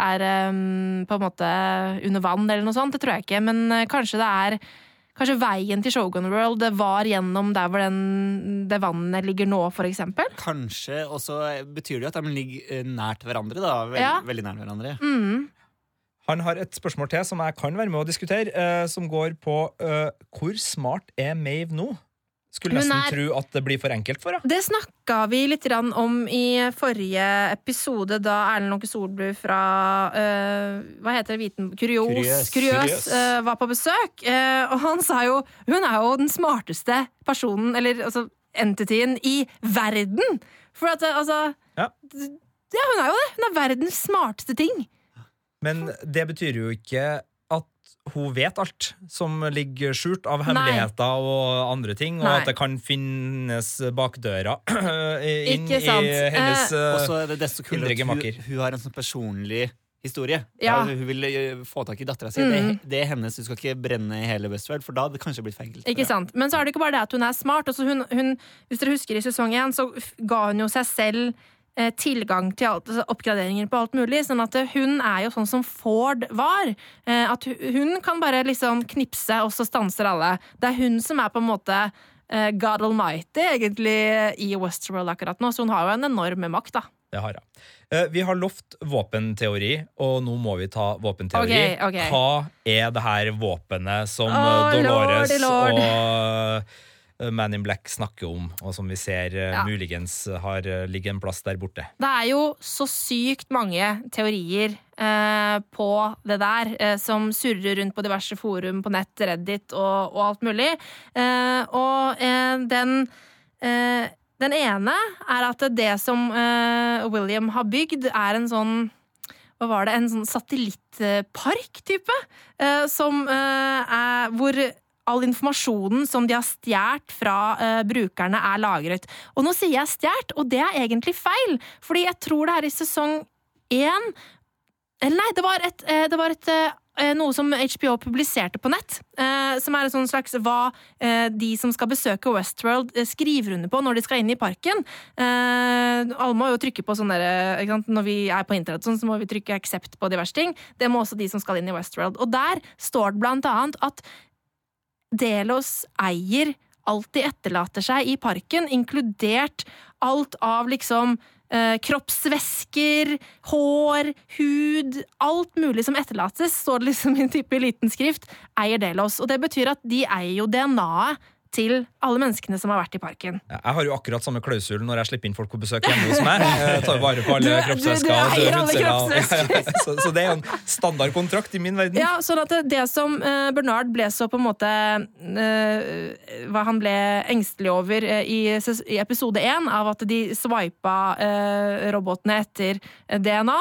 er um, på en måte under vann eller noe sånt. Det tror jeg ikke. Men kanskje det er Kanskje veien til Shogun World det var gjennom der hvor den, det vannet ligger nå, for eksempel. Kanskje, og så betyr det jo at de ligger eh, nært hverandre, da. Vel, Ja. Veldig nært hverandre. Mm. Han har et spørsmål til som jeg kan være med å diskutere, eh, som går på uh, hvor smart er Mave nå? Skulle nesten er- tro at det blir for enkelt for henne. Det snakka vi litt om i forrige episode, da Erlend Åke Solbu fra uh, Hva heter det? Viten... Kurios, Kuriøs. Kuriøs, eh, var på besøk. Uh, og han sa jo Hun er jo den smarteste personen, eller altså entityen, i verden! For at altså Ja. Ja, hun er jo det. Hun er verdens smarteste ting. Men det betyr jo ikke at hun vet alt som ligger skjult av Nei. hemmeligheter og andre ting, og Nei. at det kan finnes bakdører inn Ikke sant. i hennes Og eh, så er det desto kulere at hun, hun har en sånn personlig historie. Ja. Ja, hun vil eh, få tak i dattera si. Mm. Det, det er hennes. Du skal ikke brenne hele Westworld, for da hadde det kanskje blitt for enkelt. Ikke sant? Men så er det ikke bare det at hun er smart. Altså hun, hun, hvis dere husker i sesong én, så ga hun jo seg selv eh, tilgang til alt, altså oppgraderinger på alt mulig. Sånn at eh, hun er jo sånn som Ford var. Eh, at hun kan bare liksom knipse, og så stanser alle. Det er hun som er på en måte eh, God Almighty, egentlig, i Westworld akkurat nå. Så hun har jo en enorm makt, da. Det har. Eh, Vi har lovt våpenteori, og nå må vi ta våpenteori. Okay, okay. Hva er det her våpenet som eh, Dolores Lord, lord. og eh, Man in Black snakker om, og som vi ser eh, Ja. muligens har ligget en plass der borte? Det er jo så sykt mange teorier eh, på det der, eh, som surrer rundt på diverse forum på nett, Reddit og, og alt mulig. Eh, og eh, den eh, Den ene er at det som eh, William har bygd, er en sånn hva var det, en sånn satellittpark-type, eh, som eh, er hvor all informasjonen som de har stjålet fra uh, brukerne, er lagret. Og nå sier jeg stjålet, og det er egentlig feil, fordi jeg tror det er i sesong én Eller nei, det var, et, eh, det var et, eh, noe som HBO publiserte på nett, som er et sånn slags hva de som skal besøke Westworld, skriver under på når de skal inn i parken. Alle må jo trykke på sånn derre Når vi er på internett, sånn, så må vi trykke accept på diverse ting. Det må også de som skal inn i Westworld. Og der står det blant annet at Delos eier alt de etterlater seg i parken, inkludert alt av liksom eh, kroppsvæsker, hår, hud Alt mulig som etterlates, står det liksom i en type liten skrift, eier Delos. Og det betyr at de eier jo DNA-et til alle menneskene som har vært i parken. Ja, Jeg har jo akkurat samme klausul når jeg slipper inn folk på besøk hjemme hos meg. Jeg tar vare på alle kroppsvæsker. og hudceller. Ja, ja. Så, så det er jo en standardkontrakt i min verden. Ja, sånn at det, som eh, Bernard ble så på en måte eh, Hva han ble engstelig over eh, i, i episode én, av at de eh, robotene etter DNA,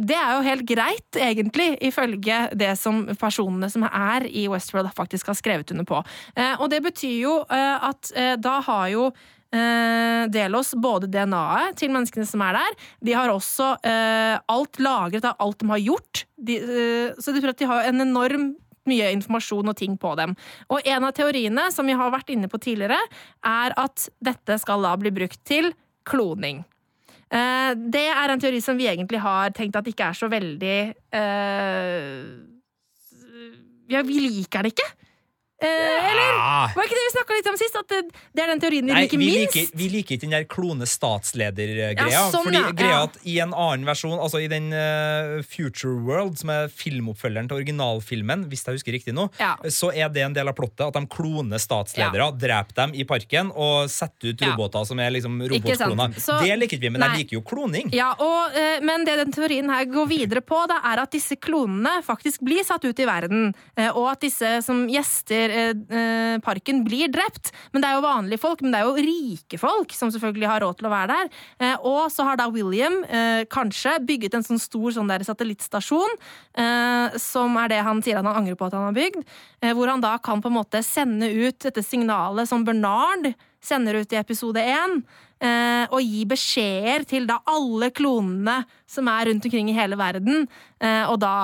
det er jo helt greit, egentlig, ifølge det som personene som er i Westworld, faktisk har skrevet under på. Og det betyr jo eh, at eh, da har jo eh, Delos både DNA-et til menneskene som er der, de har også alt lagret av alt de har gjort. De, så det tror at de har en enorm mye informasjon og ting på dem. Og en av teoriene som vi har vært inne på tidligere, er at dette skal da bli brukt til kloning. Det er en teori som vi egentlig har tenkt at ikke er så veldig Ja, vi liker den ikke. Eh, eller? Var ikke det vi snakka litt om sist? At det, det er den teorien vi Nei, liker vi minst? liker, vi liker ikke den der klone statsleder-greia. Ja, sånn, fordi ja, greia at i en annen versjon, altså i den uh, Future World, som er filmoppfølgeren til originalfilmen, hvis jeg husker riktig nå, Ja. så er det en del av plottet at de kloner statsledere, dreper dem i parken og setter ut roboter som er liksom robotkloner. Det liker vi, men Nei. jeg liker jo kloning. Ja, og, uh, Men det den teorien her går videre på, da, er at disse klonene faktisk blir satt ut i verden. uh, og at disse som gjester parken blir drept. Men det er jo vanlige folk, men det er jo rike folk som selvfølgelig har råd til å være der. Eh, og så har da William eh, kanskje bygget en sånn stor sånn der satellittstasjon, eh, som er det han sier han angrer på at han har bygd, eh, hvor han da kan på en måte sende ut dette signalet som Bernard sender ut i episode én, eh, og gi beskjeder til da alle klonene som er rundt omkring i hele verden, eh, og da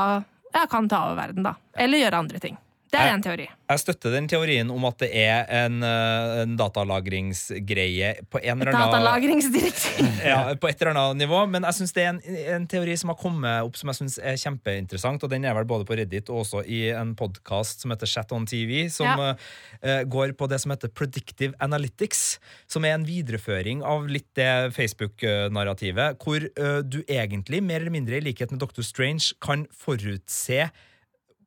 ja, kan ta over verden, da. Eller gjøre andre ting. Det er Jeg- en teori. Jeg støtter den teorien om at det er en, eh, en datalagringsgreie på en eller annen Datalagringsdirektiv. ja, på et eller annet nivå, men jeg synes det er en, en teori som har kommet opp som jeg synes er kjempeinteressant, og den er vel både på Reddit og også i en podkast som heter Chat on TV, som Ja. uh, går på det som heter Predictive Analytics, som er en videreføring av litt det Facebook-narrativet, hvor uh, du egentlig, mer eller mindre i likhet med Dr. Strange, kan forutse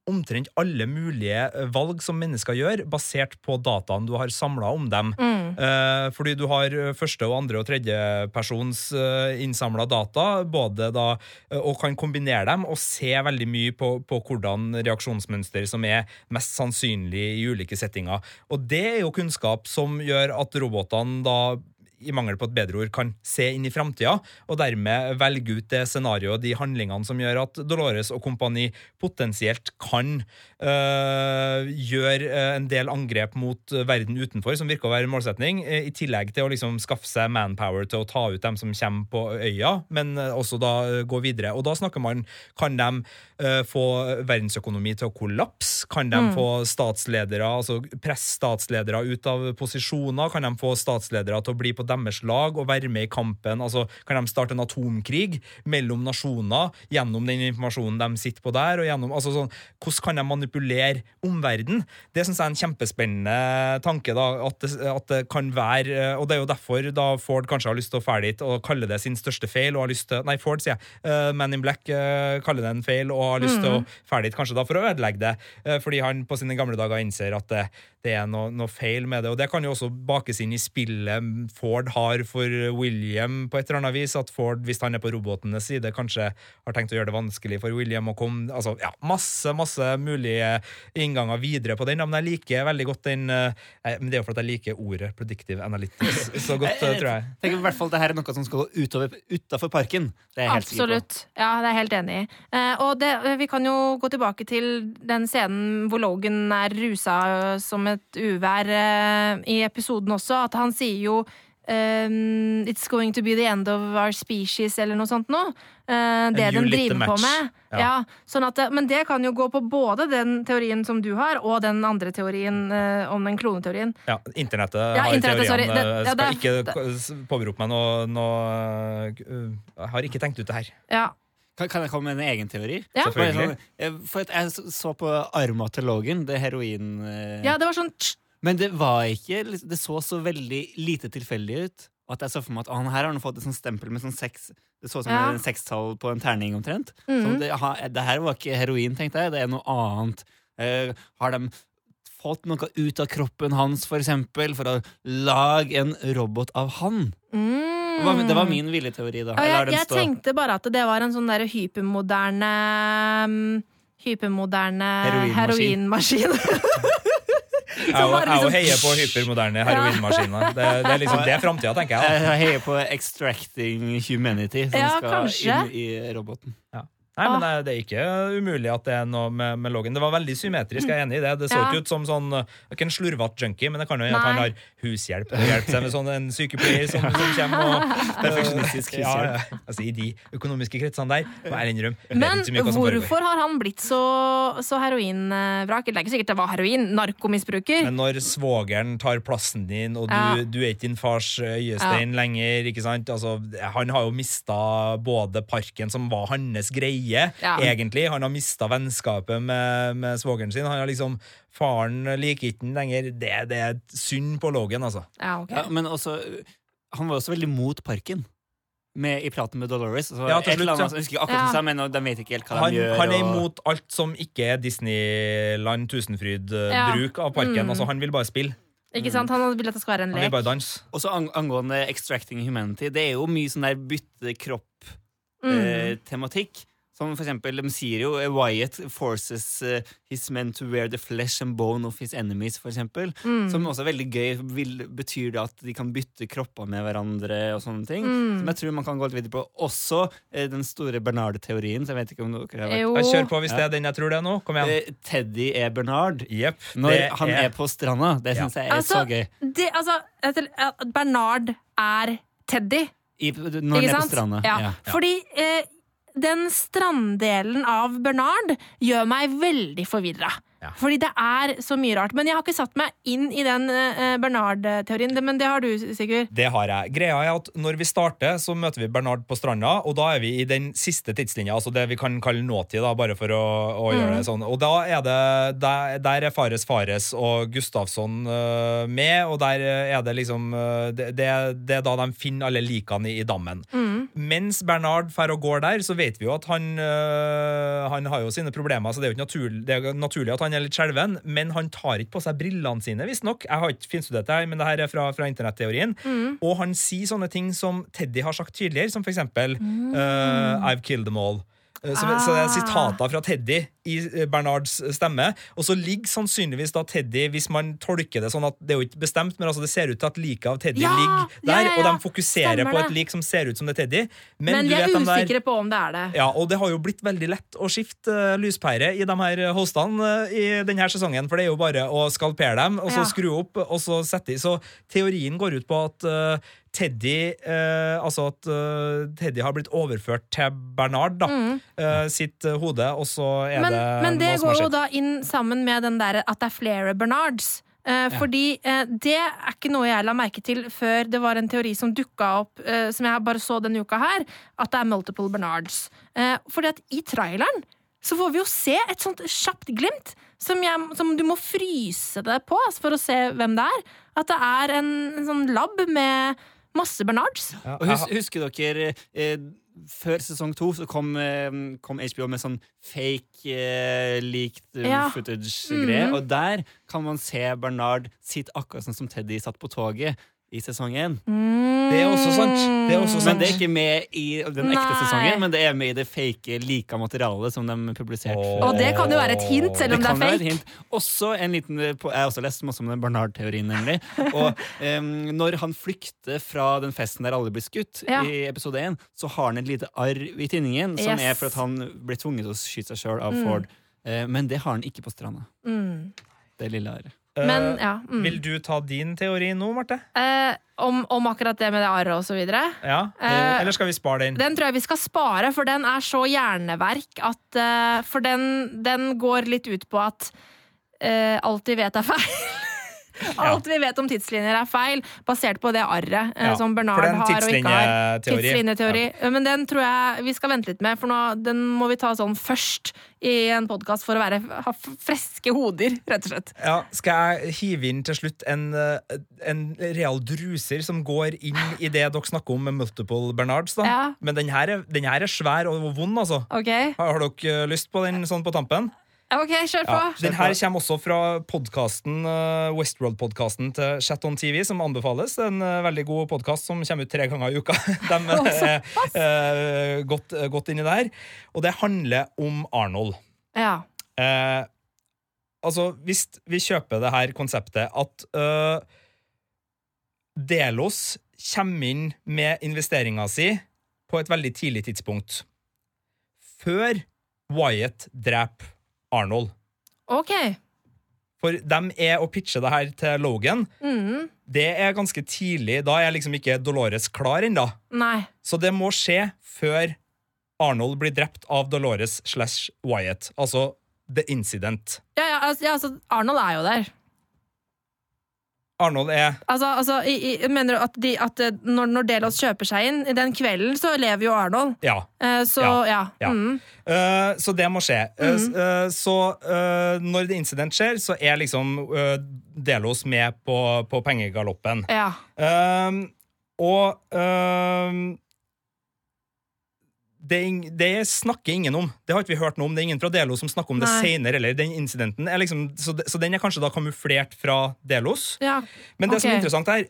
omtrent alle mulige eh, valg som mennesker gjør, basert på dataen du har samla om dem. Eh, fordi du har eh, første, og andre og tredje persons uh, innsamla data, både da, eh, og kan kombinere dem og se veldig mye på, på hvordan reaksjonsmønster som er mest sannsynlig i ulike settinger. Og det er jo kunnskap som gjør at robotene da i mangel på et bedre ord, kan se inn i framtida, og dermed velge ut det scenarioet, de handlingene som gjør at Dolores og kompani potensielt kan øh, gjøre øh, en del angrep mot verden utenfor, som virker å være en målsetning, øh, i tillegg til å liksom skaffe seg manpower til å ta ut dem som kommer på øya, men øh, også da gå videre. Og da snakker man Kan de øh, få verdensøkonomi til å kollapse? Kan de få statsledere, altså presse statsledere ut av posisjoner? Kan de få statsledere til å bli på deres lag og være med i kampen? Altså, kan de starte en atomkrig mellom nasjoner gjennom den informasjonen de sitter på der? Og gjennom, altså sånn, hvordan kan de manipulere omverdenen? Det syns jeg er en kjempespennende tanke. da, at det, at det kan være, Og det er jo derfor da Ford kanskje har lyst til å fære dit og kalle det sin største feil. og har lyst til, Nei, Ford, sier jeg. Uh, Man in Black uh, kaller det en feil og har lyst til å fære dit kanskje da for å ødelegge det. uh, fordi han på sine gamle dager innser at det, det er noe, noe feil med det. Og det kan jo også bakes inn i spillet Ford har for William på et eller annet vis. At Ford, hvis han er på robotenes side, kanskje har tenkt å gjøre det vanskelig for William å komme Altså, ja, masse, masse mulige innganger videre på den. Men jeg liker veldig godt den eh, Men det er jo fordi jeg liker ordet predictive analytics så godt, eh, tror jeg. tenker i hvert fall at det her er noe som skal gå utover, utenfor parken. Det er jeg helt sikker på. Ja, det er jeg helt enig i. Eh, og det, vi kan jo gå tilbake til den scenen hvor Logan er rusa som et uvær i episoden også, at han sier jo ehm, It's going to be the end of our species, eller noe sånt noe. Uh, det den driver på med. Ja. Ja. sånn at, men det kan jo gå på både den teorien som du har, og den andre teorien uh, om den kloneteorien. Ja, internettet Ja, har internettet, sorry. Det- ja, skal ikke det- påberope meg noe, noe uh, har ikke tenkt ut det her. Ja. Kan, kan jeg komme med en egen teori? Ja. Selvfølgelig. eh, For jeg så- så på arma til Logan, det heroin... eh, ja, det var sånn Men det var ikke Det så så veldig lite tilfeldig ut. Og at jeg så for meg at han her har han fått et sånt stempel med sånn seks Det så ut som Ja. en sekstall på en terning, omtrent. Mm. Det, det her var ikke heroin, tenkte jeg. Det er noe annet. Uh, har de fått noe ut av kroppen hans, for eksempel, for å lage en robot av han? mm. Det var, det var min ville teori, da. Ja, Jeg jeg, tenkte bare at det var en sånn der hypermoderne mm, Hypermoderne Heroinmaskin. heroinmaskin. Jeg liksom- heier på hypermoderne heroinmaskiner. Det, det er liksom det framtida, tenker jeg. da. Jeg heier på Extracting Humanity, som Ja, skal kanskje. inn i roboten. Nei, men Ah. det, det er ikke umulig at det er noe med, med loggen. Det var veldig symmetrisk, jeg er enig i det. Det så Ja. ikke ut som sånn er Ikke en slurvete junkie, men det kan jo hende han har hushjelp. Hjelp seg med sånn en sykepleier som, som kommer og Perfeksjonistisk ja, hushjelp. ja. Altså, I de økonomiske kretsene der, må jeg innrømme. Men hvorfor har han blitt så, så heroinvrak? Det er ikke sikkert det var heroin. Narkomisbruker. Men når svogeren tar plassen din, og du, Ja. du er ikke din fars øyestein lenger ikke sant? Altså, Han har jo mista både parken, som var hans greie, Ja. egentlig. Han har mista vennskapet med, med svogeren sin. Han har liksom Faren liker ikke den lenger. Det, det er synd på Logan, altså. Ja, okay. Ja, men også, Han var også veldig mot parken. Med, I praten med Dolores. Så Ja, til slutt, annet, jeg husker akkurat Ja. hva men de vet ikke helt hva Han, de gjør. han er og- imot alt som ikke er Disneyland Tusenfryd-bruk Ja. av parken. Mm. Altså, han vil bare spille. Ikke sant? Han vil at det skal være en lek. Og så angående Extracting Humanity, det er jo mye sånn der Mm. bytte-kropp-tematikk. Som for eksempel, De sier jo eh, Wyatt forces eh, his men to wear the flesh and bone of his enemies, for eksempel. Som også er veldig gøy. Vil, betyr det at de kan bytte kropper med hverandre og sånne ting? Som jeg tror man kan gå litt videre på. Også eh, den store Bernard-teorien. Så jeg vet ikke om dere har vært Jo. Jeg kjør på hvis det er den jeg tror det er nå. Kom igjen. Teddy er Bernard. yep, Når han er på stranda. Det Ja. jeg er Altså, så gøy. det, altså, Bernard er Teddy. I, når han er på stranda. Ja. Ja. Fordi eh, den stranddelen av Bernard gjør meg veldig forvirra. Ja. Fordi det er så mye rart. Men jeg har ikke satt meg inn i den eh, Bernard-teorien. Men det har du, Sigurd. Det har jeg. Greia er at Når vi starter, så møter vi Bernard på stranda, og da er vi i den siste tidslinja, altså det vi kan kalle nåtid, da, bare for å, å gjøre det sånn. Og da er det Der, der er Fares Fares og Gustavsson uh, med, og der er det liksom det, det, det er da de finner alle likene i, i dammen. Mens Bernard fer og går der, så vet vi jo at han uh, Han har jo sine problemer, så det er jo ikke naturlig, er naturlig at han er litt skjelven, men han tar ikke på seg brillene sine, visstnok. Jeg har ikke finstudert det her, men det her er fra, fra internetteorien. Og han sier sånne ting som Teddy har sagt tidligere, som for eksempel uh, I've killed them all. Så, Så, så det er Ah. sitater fra Teddy i eh, Bernards stemme. Og så ligger sannsynligvis da Teddy, hvis man tolker det sånn at det er jo ikke bestemt, men altså det ser ut til at liket av Teddy Ja, ligger der, ja, ja. og de fokuserer Stemmer på et lik som ser ut som det er Teddy. Men, Men vi er der- usikre på om det er det. ja, og det har jo blitt veldig lett å skifte uh, lyspære i de her hostene uh, i denne sesongen, for det er jo bare å skalpere dem, og så skru opp, og så sette i. Så teorien går ut på at uh, Teddy eh, Altså at uh, Teddy har blitt overført til Bernard, da, eh, sitt uh, hode, og så er Mm. Men, det men det går jo da inn sammen med den der at det er flere Bernards. Eh, Fordi eh, det er ikke noe jeg la merke til før det var en teori som dukka opp, eh, som jeg bare så denne uka her, at det er multiple Bernards. Eh, fordi at i traileren så får vi jo se et sånt kjapt glimt som, jeg, som du må fryse det på altså, for å se hvem det er. At det er en, en sånn lab med masse Bernards. Ja, Og hus, husker dere eh, Før sesong to så kom, eh, kom HBO med sånn fake eh, leaked eh, Ja. footage-greie. -hmm. Og der kan man se Bernard sitte akkurat sånn som Teddy satt på toget i sesong én. Det er også sant. Det er også sant. Men det er ikke med i den ekte Nei. sesongen, men det er med i det fake lika materialet som de publiserte. Oh. Og det kan jo være et hint, selv om det, det er være et fake. hint. Også en liten, jeg har også lest masse om den Barnard-teorien, nemlig. Og um, når han flykter fra den festen der alle blir skutt, Ja. i episode 1, så har han et lite arr i tinningen, som Yes. er for at han ble tvunget til å skyte seg sjøl av Ford. Uh, men det har han ikke på stranda. Mm. Det lille arret. Men Eh, ja. Mm. Vil du ta din teori nå, Marte? Eh, om, om akkurat det med det arret og så videre. Ja? Eh, Eller skal vi spare den? Den tror jeg vi skal spare, for den er så hjerneverk at eh, For den, den går litt ut på at eh, alt vi vet er feil. Alt vi vet om tidslinjer er feil, basert på det arret eh, som Bernard er har og ikke har. tidslinjeteori. Men den tror jeg vi skal vente litt med, for nå, den må vi ta sånn først i en podkast for å være, ha friske hoder, rett og slett. Ja, skal jeg hive inn til slutt en, eh, en real druser som går inn i det dere snakker om med multiple Bernards? da? Ja. Men den her, er, den her er svær og vond, altså. Okay. Har, har dere eh, lyst på den sånn på tampen? Ok, kjør på. Ja, den her kommer også fra podcasten, eh, Westworld-podkasten til Chat on TV, som anbefales. En eh, veldig god podkast som kommer ut tre ganger i uka. De er eh, godt, godt inni der. Og det handler om Arnold. Ja. Eh, altså, hvis vi kjøper det her konseptet at eh, Delos kommer inn med investeringa si på et veldig tidlig tidspunkt. Før Wyatt dreper Arnold. Ok. For dem er å pitche det her til Logan. Mm. Det er ganske tidlig. Da er liksom ikke Dolores klar ennå. Så det må skje før Arnold blir drept av Dolores slash Wyatt. Altså The Incident. Ja, ja, altså, ja, altså Arnold er jo der. Arnold er Altså, altså jeg, jeg mener at, de, at eh, når, når Delos kjøper seg inn, i den kvelden så lever jo Arnold. Ja. Eh, så Ja, ja. ja. Mm. Uh, så det må skje. Mm. s- eh, så uh, når det incident skjer, så er liksom eh, Delos med på, på pengegaloppen. ja. Eh, og eh, det, det snakker ingen om. Det har ikke vi hørt noe om. Det er ingen fra Delos som snakker om det senere. Eller den incidenten liksom, så, de, så den er kanskje da kamuflert fra Delos. ja. Men det som er interessant er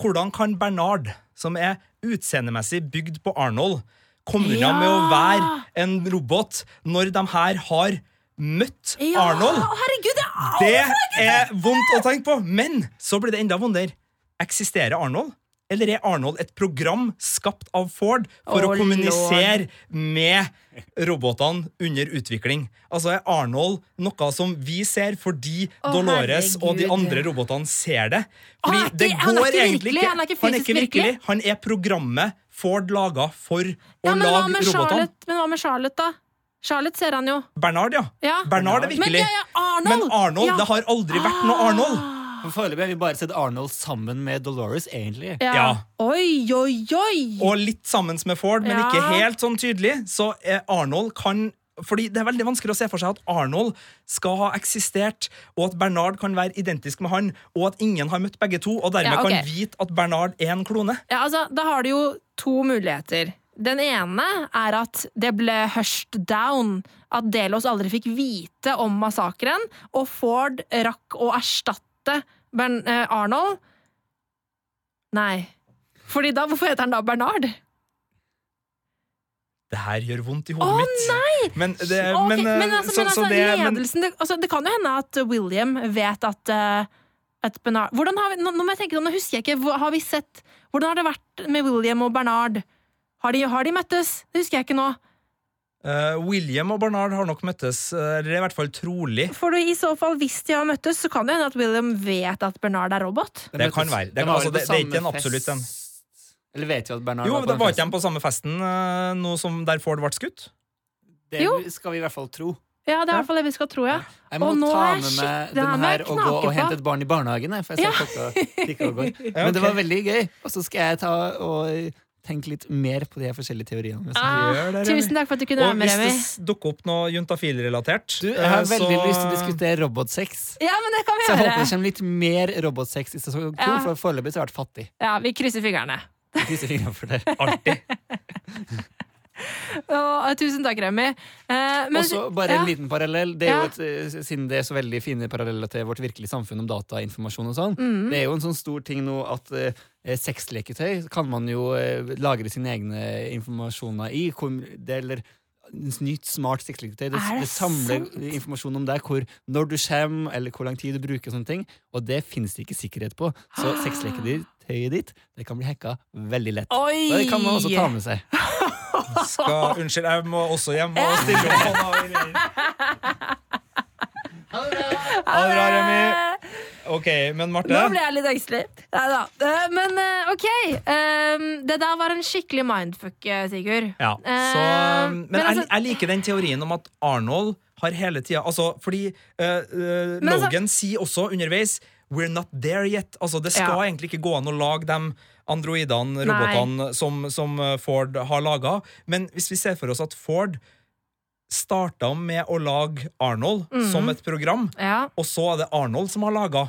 hvordan kan Bernard, som er utseendemessig bygd på Arnold, komme unna Ja! med å være en robot når de her har møtt Ja, Arnold. herregud, det Det er er vondt å tenke på, men så blir det enda vondere. Eksisterer Arnold? Eller er Arnold et program skapt av Ford for Å, å kommunisere med robotene under utvikling? Altså Er Arnold noe som vi ser fordi oh, Dolores og de andre robotene ser det? Fordi oh, det, ikke- det han går ikke egentlig virkelig, han er ikke fysisk virkelig. Han er programmet Ford laga for å Ja, men lage robotene. Men hva med Charlotte, da? Charlotte ser han jo. Bernard, ja. Ja. Bernard er Men virkelig. ja, ja, Arnold! Men Arnold, det har aldri vært noe Arnold. For Foreløpig har vi bare sett Arnold sammen med Dolores, egentlig. Ja. Ja. Oi, oi, oi! Og litt sammen med Ford, men Ja. ikke helt sånn tydelig. Så eh, Arnold kan fordi Det er veldig vanskelig å se for seg at Arnold skal ha eksistert, og at Bernard kan være identisk med han, og at ingen har møtt begge to, og dermed Ja, ok. kan vite at Bernard er en klone. Ja, altså, da har du jo to muligheter. Den ene er at det ble hushed down. At Delos aldri fikk vite om massakren, og Ford rakk å erstatte Bern eh, Arnold. Nei. Fordi da, Hvorfor heter han da Bernard? Det her gjør vondt i hodet hodet mitt. nei! Men, det, okay, men, eh, men altså, så, men så altså det, men, ledelsen det, altså, det kan jo hende at William vet at, eh, at Bernard Hvordan har vi, nå, nå må jeg tenke, nå husker jeg ikke, har vi sett Hvordan har det vært med William og Bernard? Har de, har de møttes? Det husker jeg ikke nå. Eh, William og Bernard har nok møttes, eh, eller i hvert fall trolig. For du, i så fall, hvis de har møttes, så kan det hende at William vet at Bernard er robot. Det, Det kan være. Det kan- altså, det- det er ikke en absolutt en. Eller vet vi at Bernard Jo, var på det den var ikke de på samme festen uh, nå som der Ford ble skutt? Det Jo. skal vi i hvert fall tro. Ja, det er i hvert fall det vi skal tro, ja. Jeg må Og nå ta med meg denne den her og gå og hente et barn i barnehagen. For jeg ser klokka tikker og går. Men det var veldig gøy. Og så skal jeg ta og tenke litt mer på de her forskjellige teoriene. Ah, gjør det, tusen takk for at du kunne være Og hvis det dukker opp noe juntafil-relatert Du, jeg har eh, veldig så- lyst til å diskutere robotsex. Ja, men det kan vi Så jeg håper det kommer litt mer robotsex i sesong to, Ja. for foreløpig så har jeg vært fattig. Ja, vi krysser fingrene. Vi krysser fingrene for det. Artig. Og, tusen takk, Remi. Eh, men- Og så bare ja. en liten parallell. Det er Ja. jo et, eh, siden det er så veldig fine paralleller til vårt virkelige samfunn om datainformasjon og sånn. Mm. Det er jo en sånn stor ting nå at eh, sexleketøy kan man jo eh, lagre sine egne informasjoner i. Det, eller nytt, smart sexleketøy. Det, det samler sant? informasjon om deg, hvor, når du kommer, eller hvor lang tid du bruker. og sånne ting Og det finnes det ikke sikkerhet på. Så sexleketøyet ditt det kan bli hacka veldig lett. Oi! Og det kan man også ta med seg. Skal, unnskyld, jeg må også hjem og stille opp. hånda. Ha det bra, Remi. Ok, men Marte Nå ble jeg litt engstelig. Nei da. Eh, Men eh, OK. Eh, Det der var en skikkelig mindfuck, Sigurd. Ja, så, men men altså- jeg liker den teorien om at Arnold har hele tida altså, Fordi uh, uh, Logan altså- sier også underveis We're not there yet. Altså, det skal Ja. egentlig ikke gå an å lage de androidene, robotene, som, som Ford har laga. Men hvis vi ser for oss at Ford starta med å lage Arnold mm. som et program, Ja. og så er det Arnold som har laga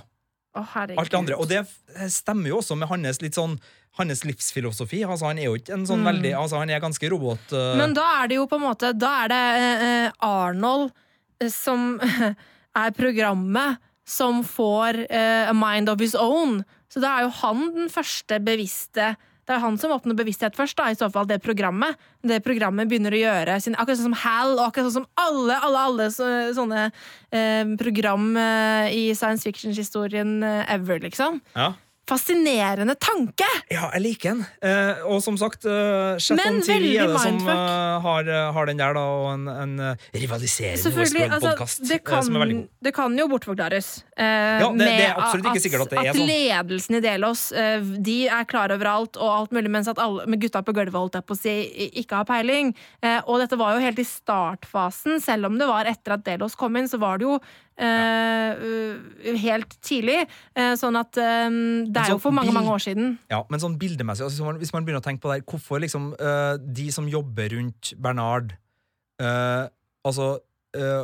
alt det andre. Og det stemmer jo også med hans litt sånn hans livsfilosofi. Altså, han er jo ikke en sånn Mm. veldig Altså, han er ganske robot... Uh... Men da er det jo på en måte Da er det eh, Arnold som er programmet som får uh, a mind of his own. Så da er jo han den første bevisste det er han som åpner bevissthet først, da, i så fall det programmet. Det programmet begynner å gjøre sin, Akkurat sånn som Hal, og akkurat sånn som alle alle, alle så, sånne eh, program eh, i science fiction-historien eh, ever, liksom. ja. Fascinerende tanke! Ja, jeg liker den. Eh, og som sagt, uh, Chat Men on TV veldig er det som mindfuck. eh, har, har den der, da, og en, en eh, rivaliserende Westworld-podkast altså, kan, som er veldig god. det kan jo bortforklares. eh, Ja, det- det er med ikke at, at det er sånn. ledelsen i Delos eh, de er klar over alt og alt mulig, mens at alle med gutta på gulvet holdt jeg på å si, ikke har peiling. Eh, og dette var jo helt i startfasen, selv om det var etter at Delos kom inn, så var det jo eh, uh, helt tidlig. Eh, sånn at eh, det er jo for mange, mange år siden. Ja, men sånn bildemessig, altså, hvis man- begynner å tenke på det her, hvorfor liksom eh, de som jobber rundt Bernard eh, Altså eh,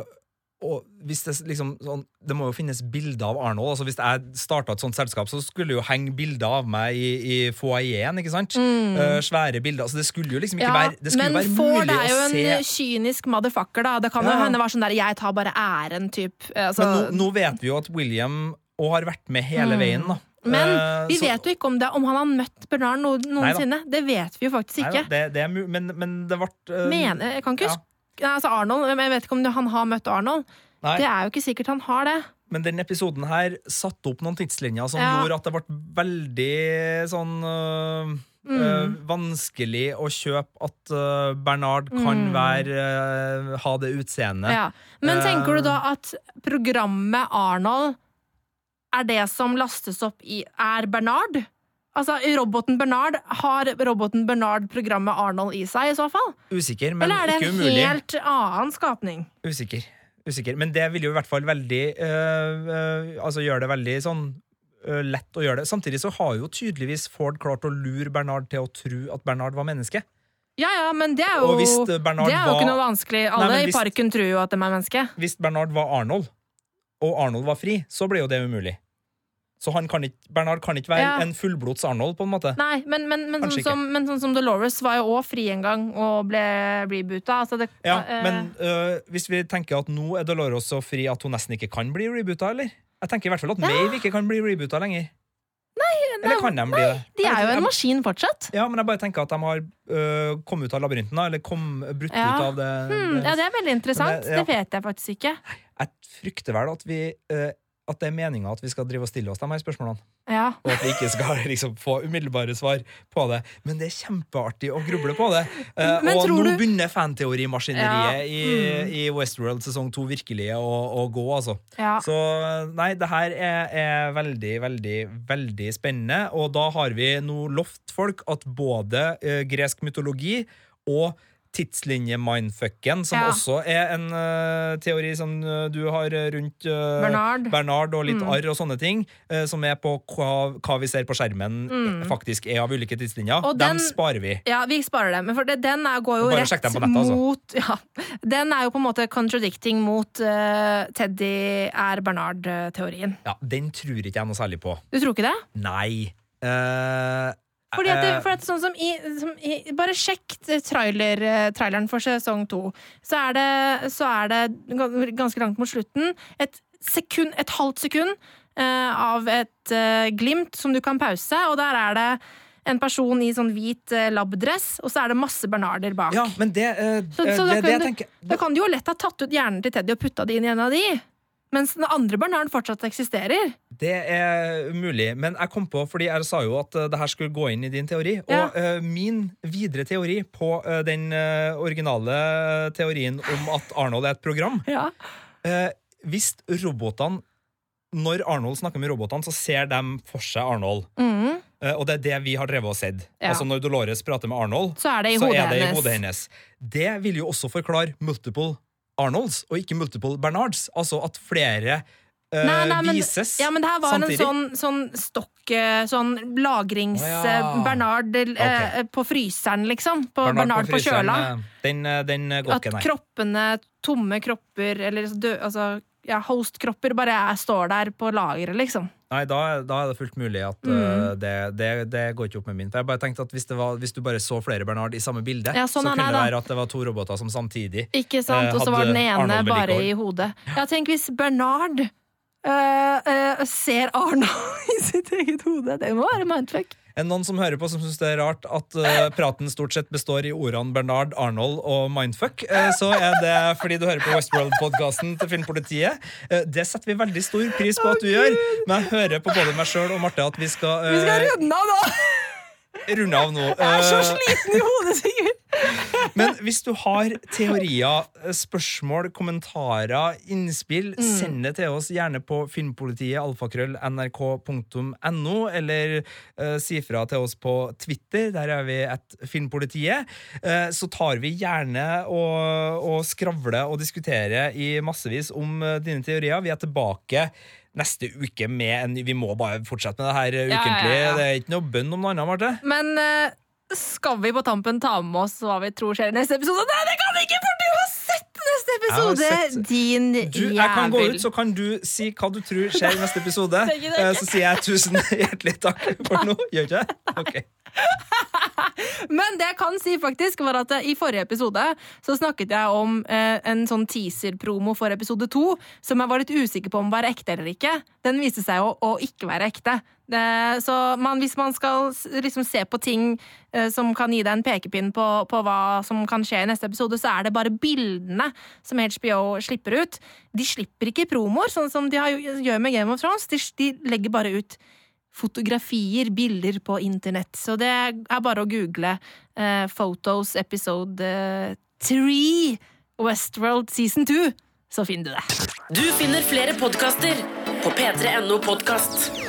og hvis det, liksom, sånn, det må jo finnes bilder av Arnold. Altså hvis jeg starta et sånt selskap, så skulle det jo henge bilder av meg i, i foajeen. ikke sant? Eh, svære bilder. Altså det skulle jo liksom ikke Mm. Ja, være Det skulle men være Ford mulig er jo en se kynisk motherfucker, da. Det kan jo hende være sånn der 'jeg tar bare æren', typ. Altså, Men nå, nå vet vi jo at William og har vært med hele Mm. veien. da Men Eh, vi så- vet jo ikke om, det, om han har møtt Bernard noensinne. Det vet vi jo faktisk Neida, ikke. det, det er, men, men det ble uh, Mener, jeg kan ikke ja. huske altså Arnold, Jeg vet ikke om han har møtt Arnold. Nei. Det er jo ikke sikkert han har det. Men den episoden her satte opp noen tidslinjer som Ja. gjorde at det ble veldig sånn øh, Mm. øh, vanskelig å kjøpe at øh, Bernard kan Mm. være øh, ha det utseendet. Ja. Men Eh. tenker du da at programmet Arnold er det som lastes opp i Er Bernard? Altså, roboten Bernard, Har roboten Bernard programmet Arnold i seg, i så fall? Usikker, men ikke umulig. Eller er det en umulig. helt annen skapning? Usikker. Usikker. Men det vil jo i hvert fall veldig øh, øh, Altså gjøre det veldig sånn øh, lett å gjøre det. Samtidig så har jo tydeligvis Ford klart å lure Bernard til å tro at Bernard var menneske. Ja, ja, men det er jo, hvis Bernard det er jo var- ikke noe vanskelig. Alle men i parken tror jo at de er menneske. hvis Bernard var Arnold, og Arnold var fri, så ble jo det umulig. Så han kan ikke, Bernard kan ikke være Ja. en fullblods Arnold, på en måte. Nei, men, men, men, sånn som, men sånn som Dolores var jo òg fri en gang og ble reboota. Altså det, Ja, uh, men uh, hvis vi tenker at nå er Dolores så fri at hun nesten ikke kan bli reboota, eller? Jeg tenker i hvert fall at Ja. Maeve ikke kan bli reboota lenger. Eller kan de bli det? de er jo en maskin fortsatt. Ja, men jeg bare tenker at de har uh, kommet ut av labyrinten, eller kom, brutt Ja. ut av det. Hmm, det. ja, det er veldig interessant. Det- ja. Det vet jeg faktisk ikke. Jeg frykter vel at vi øh, At det er meninga at vi skal drive og stille oss de her spørsmålene. Ja. og at vi ikke skal liksom, få umiddelbare svar på det. Men det er kjempeartig å gruble på det. Uh, og nå du- begynner fanteorimaskineriet Ja, i, mm. i Westworld sesong to virkelig å, å gå, altså. ja. Så nei, det her er, er veldig, veldig, veldig spennende. Og da har vi nå lovt folk at både uh, gresk mytologi og tidslinje-mindfucken, som Ja. også er en uh, teori som eh, du har rundt uh, Bernard. Bernard og litt Mm. arr og sånne ting, eh, som er på hva, hva vi ser på skjermen, Mm. eh, faktisk er av ulike tidslinjer. Og Dem den- sparer vi. Ja, vi sparer dem. Men for det, den er, går jo Bare rett nettet, mot altså. mot ja, Den er jo på en måte contradicting mot eh, Teddy er Bernard-teorien. Ja, Den tror ikke jeg noe særlig på. Du tror ikke det? Nei. Eh, Fordi at, det, eh, for at sånn som i, som i Bare sjekk trailer, eh, traileren for sesong to. Så er det, så er det ganske langt mot slutten et sekund, et halvt sekund uh, av et uh, glimt som du kan pause, og der er det en person i sånn hvit uh, labdress, og så er det masse Bernarder bak. ja, men det, eh, Så- eh, så da det, det jeg kan tenker Da kan du jo lett ha tatt ut hjernen til Teddy og putta det inn i en av de. Mens den andre barnaren fortsatt eksisterer. Det er mulig, men jeg kom på, fordi jeg sa jo at eh, det her skulle gå inn i din teori, Ja. og eh, min videre teori på uh, den uh, originale teorien om at Arnold er et program Ja. Hvis robotene Når Arnold snakker med robotene, så ser de for seg Arnold. Mm. Og det er det vi har drevet og sett. Ja. Altså Når Dolores prater med Arnold, Så er det i så hodet det i hodet hennes. Det vil jo også forklare multiple Arnolds, og ikke multiple Bernards. Altså at flere eh, Nei, nei, men- vises Ja, men det her var samtidig. en sånn, sånn stokk eh, Sånn lagrings... Å, ja. eh, Bernard eh, på fryseren, liksom. På Bernard, på, fryseren, kjøla. eh, Den, eh, den eh, går ikke, nei. At kroppene, tomme kropper, eller dø, altså, ja, host-kropper, bare er, står der på lageret, liksom. Nei, da, da er det fullt mulig at Mm. uh, det, det, det går ikke opp med min. For jeg bare tenkte at hvis, det var, hvis du bare så flere Bernard i samme bilde, Ja, sånn så kunne det være at det var to roboter som samtidig Ikke sant? uh, Og så var den ene bare i hodet. Ja, tenk hvis Bernard uh, ser Arnold i sitt eget hode. Det må være mindfuck. Det noen som hører på som syns det er rart at uh, praten stort sett består i ordene Bernard, Arnold og mindfuck, uh, så er det fordi du hører på Westworld-podkasten til Filmpolitiet. Uh, det setter vi veldig stor pris på at du gjør, men jeg hører på både meg sjøl og Marte at vi skal, Vi skal runde av nå! runde av nå. Jeg er så sliten i hodet, Sigurd. Men hvis du har teorier, spørsmål, kommentarer, innspill, Mm. send det til oss gjerne på filmpolitiet alfakrøll nrk.no, eller uh, si fra til oss på Twitter, der er vi et Filmpolitiet. Uh, så tar vi gjerne og, og skravler og diskuterer i massevis om uh, dine teorier. Vi er tilbake neste uke med en Vi må bare fortsette med det her ukentlig. Ja, ja, ja. Det er ikke noe bønn om noe annet, Marte. Men eh, skal vi på tampen ta med oss hva vi tror skjer i neste episode? Nei, det kan vi ikke, for du har sett neste episode! Sett- Din Du, jeg kan gå ut, så kan du si hva du tror skjer i neste episode. Eh, Så sier jeg tusen hjertelig takk for nå. Gjør ikke jeg? Ok. Men det jeg kan si, faktisk, var at eh, i forrige episode så snakket jeg om eh, en sånn teaser-promo for episode to, som jeg var litt usikker på om var ekte eller ikke. Den viste seg å, å ikke være ekte. Det, så man, hvis man skal liksom se på ting eh, som kan gi deg en pekepinn på, på hva som kan skje i neste episode, så er det bare bildene som HBO slipper ut. De slipper ikke promoer, sånn som de har, gjør med Game of Thrones. De, de legger bare ut fotografier, bilder på internett. Så det er bare å google eh, Photos episode eh, 3 Westworld season 2, så finner du det. Du finner flere podkaster på p3.no podkast.